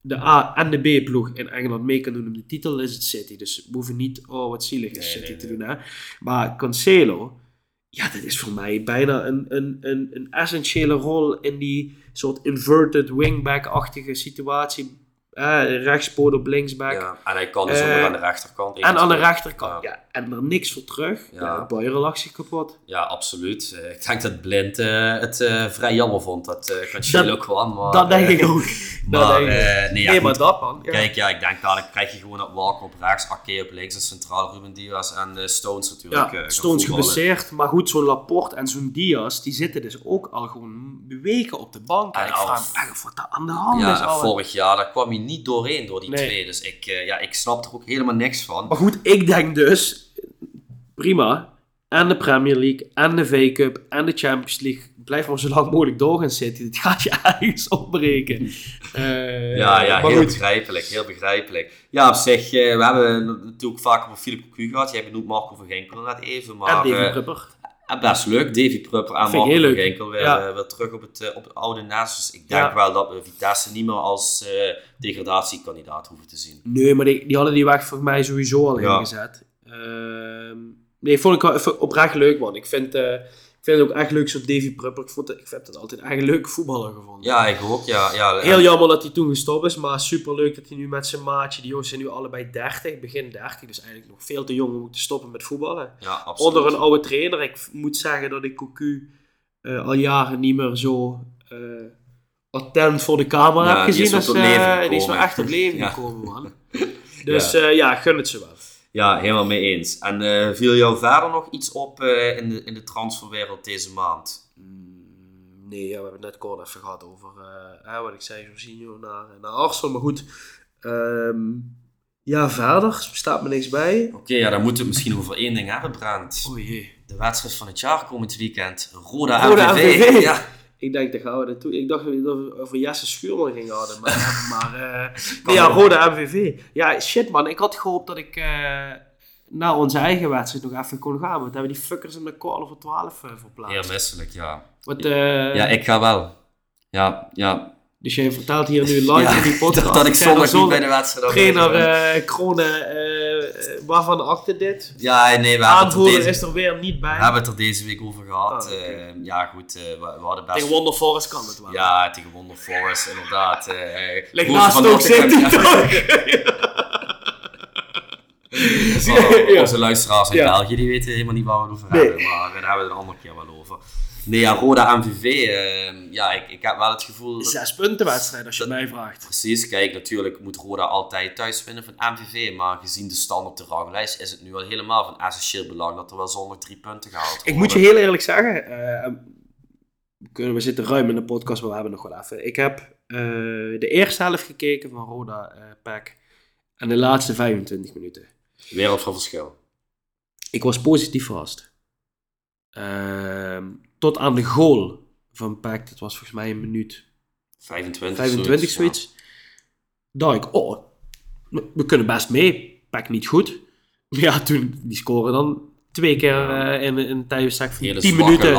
de A en de B ploeg in Engeland mee kan doen om de titel, is het City. Dus we hoeven niet, oh wat zielig is Nee, City te doen. Hè? Maar Cancelo, ja, dat is voor mij bijna een, een, een, een essentiële rol in die soort inverted wingback-achtige situatie. Eh, rechtspoot op linksback. Ja. En hij kan dus ook Eh, nog aan de rechterkant. En aan de rechterkant, ja. En er niks voor terug. Ja. Ja, Bayern lag zich kapot. Ja, absoluut. Eh, ik denk dat Blind eh, het eh, vrij jammer vond dat uh, Cancelo Dat- kwam. Maar, dat denk eh, ik ook. Maar, dat ik ook. eh, nee, maar dat man. Kijk, ja, ik denk dadelijk krijg je gewoon dat Walker op rechts, Ake op links en centraal Ruben Diaz en eh, Stones natuurlijk. eh, Ja, Stones geblesseerd. Maar goed, zo'n Laporte en zo'n Diaz, die zitten dus ook al gewoon weken op de bank. En En ik vraag me echt wat daar aan de hand is. Ja, vorig jaar daar kwam hij niet doorheen door die Nee. twee. Dus ik, eh, ja, ik snap er ook helemaal niks van. Maar goed, ik denk dus, prima. En de Premier League, en de V-Cup, en de Champions League. Blijf maar zo lang mogelijk doorgaan zitten. Dit gaat je ergens opbreken. Eh, Ja, ja heel goed. begrijpelijk, heel begrijpelijk. Ja, op zich, eh, we hebben natuurlijk vaak over Philip Cocu gehad. Jij benoemt Marco van Ginkel net even, maar... En Davy Prupper. Ja, best leuk. Davy Prupper ik Marco van. Ginkel weer, Ja. eh, weer terug op het, eh, op het oude nest. Dus ik denk Ja. wel dat we Vitesse niet meer als eh, degradatiekandidaat hoeven te zien. Nee, maar die, die hadden die weg voor mij sowieso al ingezet. Ehm, nee, vond ik oprecht leuk, man. Ik vind, ik vind het ook echt leuk, zo'n Davy Prupper. Ik, vond het, ik heb het altijd echt een leuke voetballer gevonden. Ja, ik ook. Ja, ja, Heel jammer dat hij toen gestopt is, maar super leuk dat hij nu met zijn maatje, die jongens zijn nu allebei 30, begin 30, dus eigenlijk nog veel te jong om te stoppen met voetballen. ja, absoluut. Onder een oude trainer. Ik moet zeggen dat ik Cocu eh, al jaren niet meer zo eh, attent voor de camera Ja, heb die gezien. is wel als, tot eh, die is wel echt tot leven gekomen, man. Dus ja. ja, gun het ze wel. Ja, helemaal mee eens. En eh, viel jou verder nog iets op eh, in, de, in de transferwereld deze maand? Mm, Nee, ja, we hebben het net kort even gehad over eh, eh, wat ik zei, Jorginho naar, naar Arsenal. Maar goed, Ehm, ja, verder staat me niks bij. Oké, ja, dan moeten we het misschien over één ding hebben. Oh jee. De wedstrijd van het jaar komend weekend. Roda, Roda MVV. MVV. Ja. Ik denk, daar gaan we naartoe. Ik dacht dat we over Jesse Schuurman gingen hadden. Maar, maar eh, nee, ja, Rode MVV. Ja, shit man. Ik had gehoopt dat ik eh, naar onze eigen wedstrijd nog even kon gaan. Want hebben die fuckers in de quarter voor 12 uh, verplaatst. Heel misselijk, ja. Wat, eh, Ja, ik ga wel. Ja, ja. Dus jij vertelt hier nu live Ja, in die podcast. dat, dat ik zondag niet bij de wedstrijd ben. eh Kronen, eh, waarvan achter dit? Ja, nee, we hebben, het er Aanvoerder deze, is er weer niet bij. we hebben het er deze week over gehad. Eh, ja, goed, eh, we, we hadden best... Tegen Wonder Forest kan het wel. Ja, tegen Wonder Forest, inderdaad. eh Ligt naast van ook Nottingham, City ja. toch? Oh, Onze luisteraars in Ja. België die weten helemaal niet waar we het over Nee. hebben, maar daar hebben we het een andere keer wel over. Nee, ja, Roda MVV, eh, ja, ik, ik heb wel het gevoel... dat- Zes punten wedstrijd als je mij vraagt. Precies, kijk, natuurlijk moet Roda altijd thuis winnen van MVV, maar gezien de stand op de ranglijst is het nu al helemaal van essentieel belang dat er wel zonder drie punten gehaald. Ik moet je heel eerlijk zeggen, we kunnen, we zitten ruim in de podcast, maar we hebben nog wel even. Ik heb eh, de eerste helft gekeken van Roda eh Pack en de laatste 25 minuten. Wereld van verschil. Ik was positief verrast. Ehm, tot aan de goal van Pack, dat was volgens mij een minuut 25. 25 zoiets. Dacht ik, oh, we kunnen best mee. Pack niet goed. Ja, toen, die scoren dan twee keer eh, in, in een tijdbestek van Hele 10 zwakke minuten.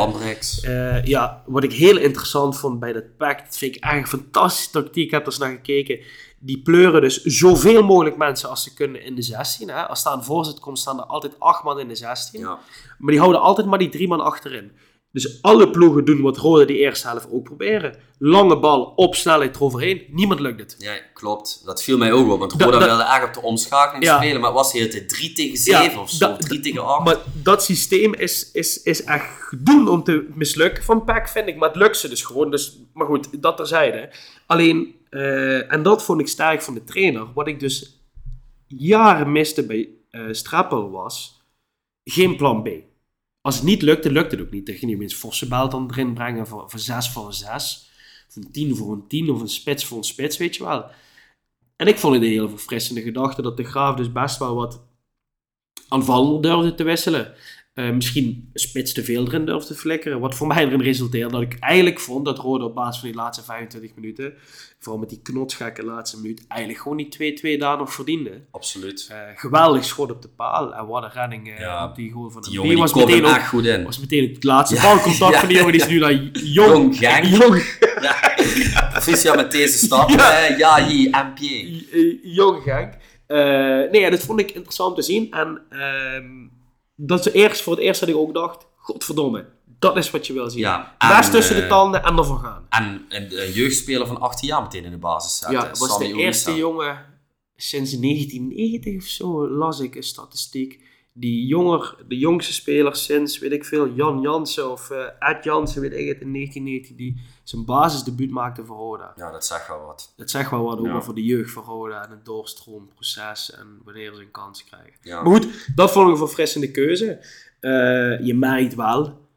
Eh, ja, wat ik heel interessant vond bij dat pack, dat vind ik eigenlijk een fantastische tactiek. Ik heb er eens naar gekeken. Die pleuren dus zoveel mogelijk mensen als ze kunnen in de 16. Hè. Als daar een voorzet komt, staan er altijd acht man in de 16. Ja. Maar die houden altijd maar die drie man achterin. Dus alle ploegen doen wat Rode die eerste helft ook proberen. Lange bal, op snelheid eroverheen. Niemand lukt het. ja, klopt. Dat viel mij ook op, want Da- Roda da- wilde echt op de omschakeling Ja. spelen, maar het was de hele tijd 3 tegen 7 of zo, da- 3 da- tegen 8. Maar dat systeem is, is, is echt gedoemd om te mislukken van PAC, vind ik. Maar het lukt ze dus gewoon. Dus, maar goed, dat terzijde. Alleen, eh, en dat vond ik sterk van de trainer. Wat ik dus jaren miste bij eh Strappel was geen plan B. Als het niet lukte, lukte het ook niet. Dan ging je opeens forse dan erin brengen voor, voor 6 voor een 6. Of een 10 voor een 10 of een spits voor een spits, weet je wel. En ik vond het een hele verfrissende gedachte dat de Graaf dus best wel wat aanvallender durfde te wisselen. Uh, misschien spits te veel erin durfde te flikkeren. Wat voor mij erin resulteerde dat ik eigenlijk vond dat Rode op basis van die laatste 25 minuten, vooral met die knotsgekke laatste minuut, eigenlijk gewoon die 2-2 daar nog verdiende. Absoluut. Uh, geweldig schot op de paal. En wat een redding uh, ja, op die goal van de Die jongen was meteen ook, goed in. Was meteen het laatste ja. balcontact ja, van die jongen. Die is nu naar Jong. Jong. Jong. Ja. Met deze stap. Ja, ja hier, MP. Jong Gang. nee, dat vond ik interessant te zien. En... Uh, dat is eerst, voor het eerst dat ik ook dacht, godverdomme, dat is wat je wil zien. Ja, tussen de eh, tanden en ervoor gaan. En een, jeugdspeler van 18 jaar meteen in de basis zetten. Ja, was de eerste jongen sinds 1990 of zo, las ik een statistiek die jonger, de jongste speler sinds, weet ik veel, Jan Jansen of uh, Ed Jansen, weet ik het, in 1990, die zijn basisdebuut maakte voor Roda. Ja, dat zegt wel wat. Dat zegt wel wat ook voor de jeugd van Roda en het doorstroomproces en wanneer ze een kans krijgen. Ja. Maar goed, dat vond ik een verfrissende keuze. Uh, je merkt wel,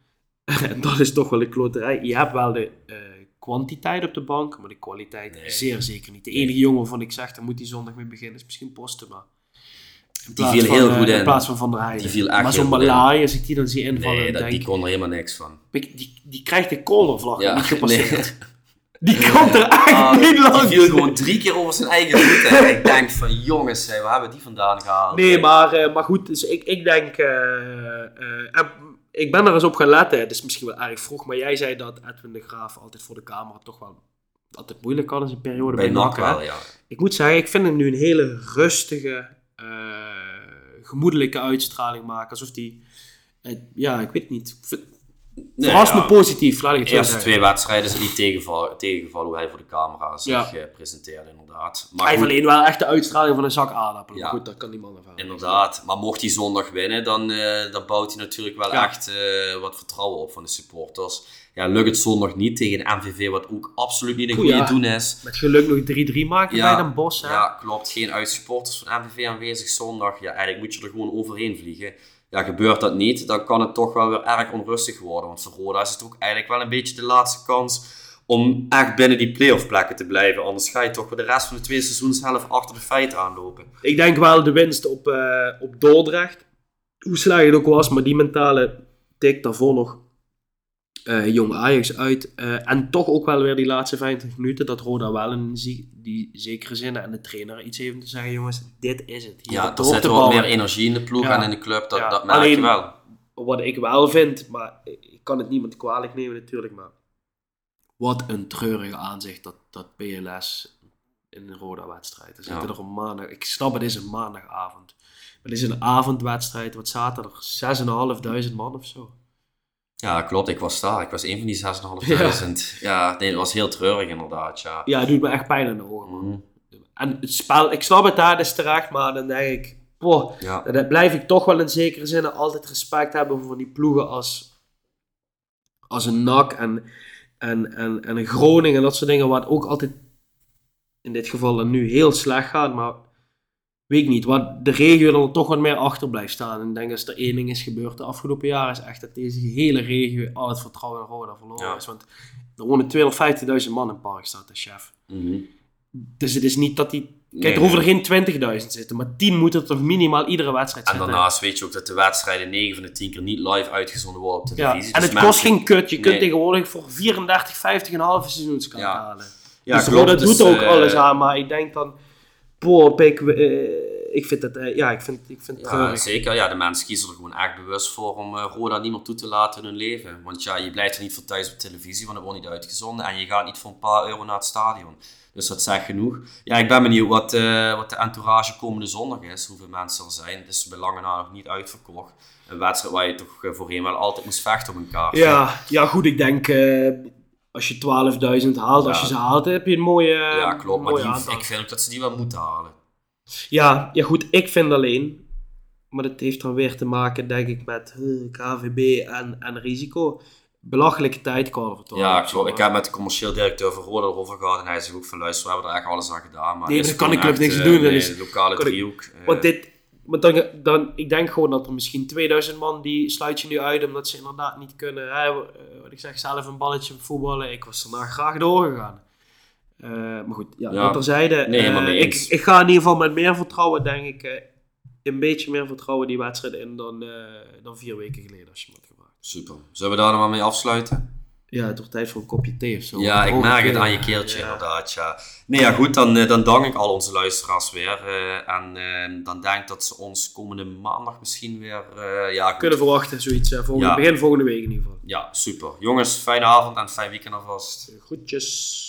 en dat is toch wel een kloterij, je hebt wel de uh, kwantiteit op de bank, maar de kwaliteit zeer zeker niet. De enige jongen waarvan ik zeg, daar moet die zondag mee beginnen, is misschien Postema. Die viel heel goed in. In plaats van Van der Heijden. Die viel echt maar zo'n Malai, als ik die dan zie invallen, nee, dat, denk, die kon er helemaal niks van. Die, die krijgt de cornervlag ja, niet gepasseerd. Die komt er eigenlijk ah, niet langs. Die viel gewoon drie keer over zijn eigen voeten. ik denk van jongens, waar hebben die vandaan gehaald? Nee, maar, uh, maar goed, dus ik, ik denk... Uh, uh, ik ben er eens op gaan letten. Het is misschien wel erg vroeg, maar jij zei dat Edwin de Graaf altijd voor de camera toch wel altijd moeilijk kan in zijn periode bij, bij NAC. Wel, ja. Ik moet zeggen, ik vind hem nu een hele rustige gemoedelijke uitstraling maken. Alsof die, uh, ja, ik weet niet. Nee, Verrast me positief, laat ik het De eerste twee wedstrijden is niet tegenvallen, tegenvallen hoe hij voor de camera zich ja. uh, presenteerde, inderdaad. Maar hij heeft alleen wel echt de uitstraling van een zak aardappelen. Ja, goed, dat kan niemand ervan. Inderdaad, maar mocht hij zondag winnen, dan, uh, dan bouwt hij natuurlijk wel echt wat vertrouwen op van de supporters. Ja, lukt het zondag niet tegen MVV, wat ook absoluut niet een goede doen is. Met geluk nog 3-3 maken bij Den Bosch. Hè? Ja, klopt. Geen uitsupporters van MVV aanwezig zondag. Ja, eigenlijk moet je er gewoon overheen vliegen. Ja, gebeurt dat niet, dan kan het toch wel weer erg onrustig worden. Want voor Roda is het ook eigenlijk wel een beetje de laatste kans om echt binnen die playoff plekken te blijven. Anders ga je toch voor de rest van de twee seizoenshelft achter de feiten aanlopen. Ik denk wel de winst op, uh, op Dordrecht. Hoe slecht het ook was, maar die mentale tik daarvoor nog uh, jong Ajax uit. Uh, en toch ook wel weer die laatste 25 minuten dat Roda wel in die zekere zin en de trainer iets even te zeggen: jongens, dit is het. Hier ja, er zit wel meer energie in de ploeg en in de club, dat, dat merk Alleen, je wel. Wat ik wel vind, maar ik kan het niemand kwalijk nemen natuurlijk, maar wat een treurige aanzicht dat, dat PLS in een Roda-wedstrijd. Er zitten er een maandag, ik snap het is een maandagavond. Maar het is een avondwedstrijd, wat zaten er? 6.500 man of zo. Ja, klopt. Ik was daar. Ik was een van die 6.500. Ja. nee, het was heel treurig inderdaad. Ja, ja het doet me echt pijn in de ogen, man. Mm. En het spel, ik snap het daar, is terecht, maar dan denk ik, boah, ja. dan blijf ik toch wel in zekere zin altijd respect hebben voor die ploegen als, als een NAC en, en, en, en een Groningen en dat soort dingen, wat ook altijd in dit geval nu heel slecht gaat, maar weet ik niet, wat de regio er toch wat meer achter blijft staan. En ik denk als er één ding is gebeurd de afgelopen jaren, is echt dat deze hele regio al het vertrouwen in Roda verloren is. Want er wonen 250.000 man in Parkstad, de chef. Mhm. Dus het is niet dat die... Kijk, er hoeven er geen 20.000 zitten, maar 10 moeten er toch minimaal iedere wedstrijd zitten. En daarnaast weet je ook dat de wedstrijden 9 van de 10 keer niet live uitgezonden worden op televisie. Ja, en dus het kost geen kut. Je kunt tegenwoordig voor 34, 50 een halve seizoenskaart ja. halen. Ja, dus Roda doet dus, ook uh, alles aan, maar ik denk dan... Boah, pik, uh, ik vind het, uh, ja, ik vind, ik vind ja, Zeker, ja, de mensen kiezen er gewoon echt bewust voor om uh, Roda niet meer toe te laten in hun leven. Want ja, je blijft er niet voor thuis op televisie, want het wordt niet uitgezonden. En je gaat niet voor een paar euro naar het stadion. Dus dat zegt genoeg. Ja, ik ben benieuwd wat, wat de entourage komende zondag is. Hoeveel mensen er zijn. Het is bij lange na nog niet uitverkocht. Een wedstrijd waar je toch voorheen wel altijd moest vechten op een kaart. Ja, ja goed, ik denk als je 12.000 haalt, als je ze haalt, heb je een mooie. Ja, klopt. Maar die, ik vind ook dat ze die wel moeten halen. Ja, ja goed, ik vind alleen, maar dat heeft dan weer te maken, denk ik, met uh, KVB en, en risico. Belachelijke tijd Ja, klopt. Ik heb met de commercieel directeur Roda erover gehad en hij zegt ook van luister, we hebben er echt alles aan gedaan. Maar nee, daar kan ik club niks doen. Nee, lokale driehoek. Uh, want dit, maar dan, dan, ik denk gewoon dat er misschien 2000 man die sluit je nu uit omdat ze inderdaad niet kunnen. Hè, eh, wat ik zeg, zelf een balletje voetballen. Ik was daarna graag doorgegaan. Eh, maar goed, ja, Ja. dat terzijde. Nee, Eh, ik, ik ga in ieder geval met meer vertrouwen, denk ik, een beetje meer vertrouwen die wedstrijd in dan, dan vier weken geleden als je me had gevraagd. Super. Zullen we daar nog maar mee afsluiten? Ja, het wordt tijd voor een kopje thee of zo. Ja, ik merk het aan je keeltje Ja. inderdaad, ja. Nee, ja, goed, dan, eh, dan dank ik al onze luisteraars weer. eh, en eh, dan denk ik dat ze ons komende maandag misschien weer... eh, ja, goed. Kunnen verwachten, zoiets. volgende, Ja. Begin volgende week in ieder geval. Ja, super. Jongens, fijne avond en fijn weekend alvast. Groetjes.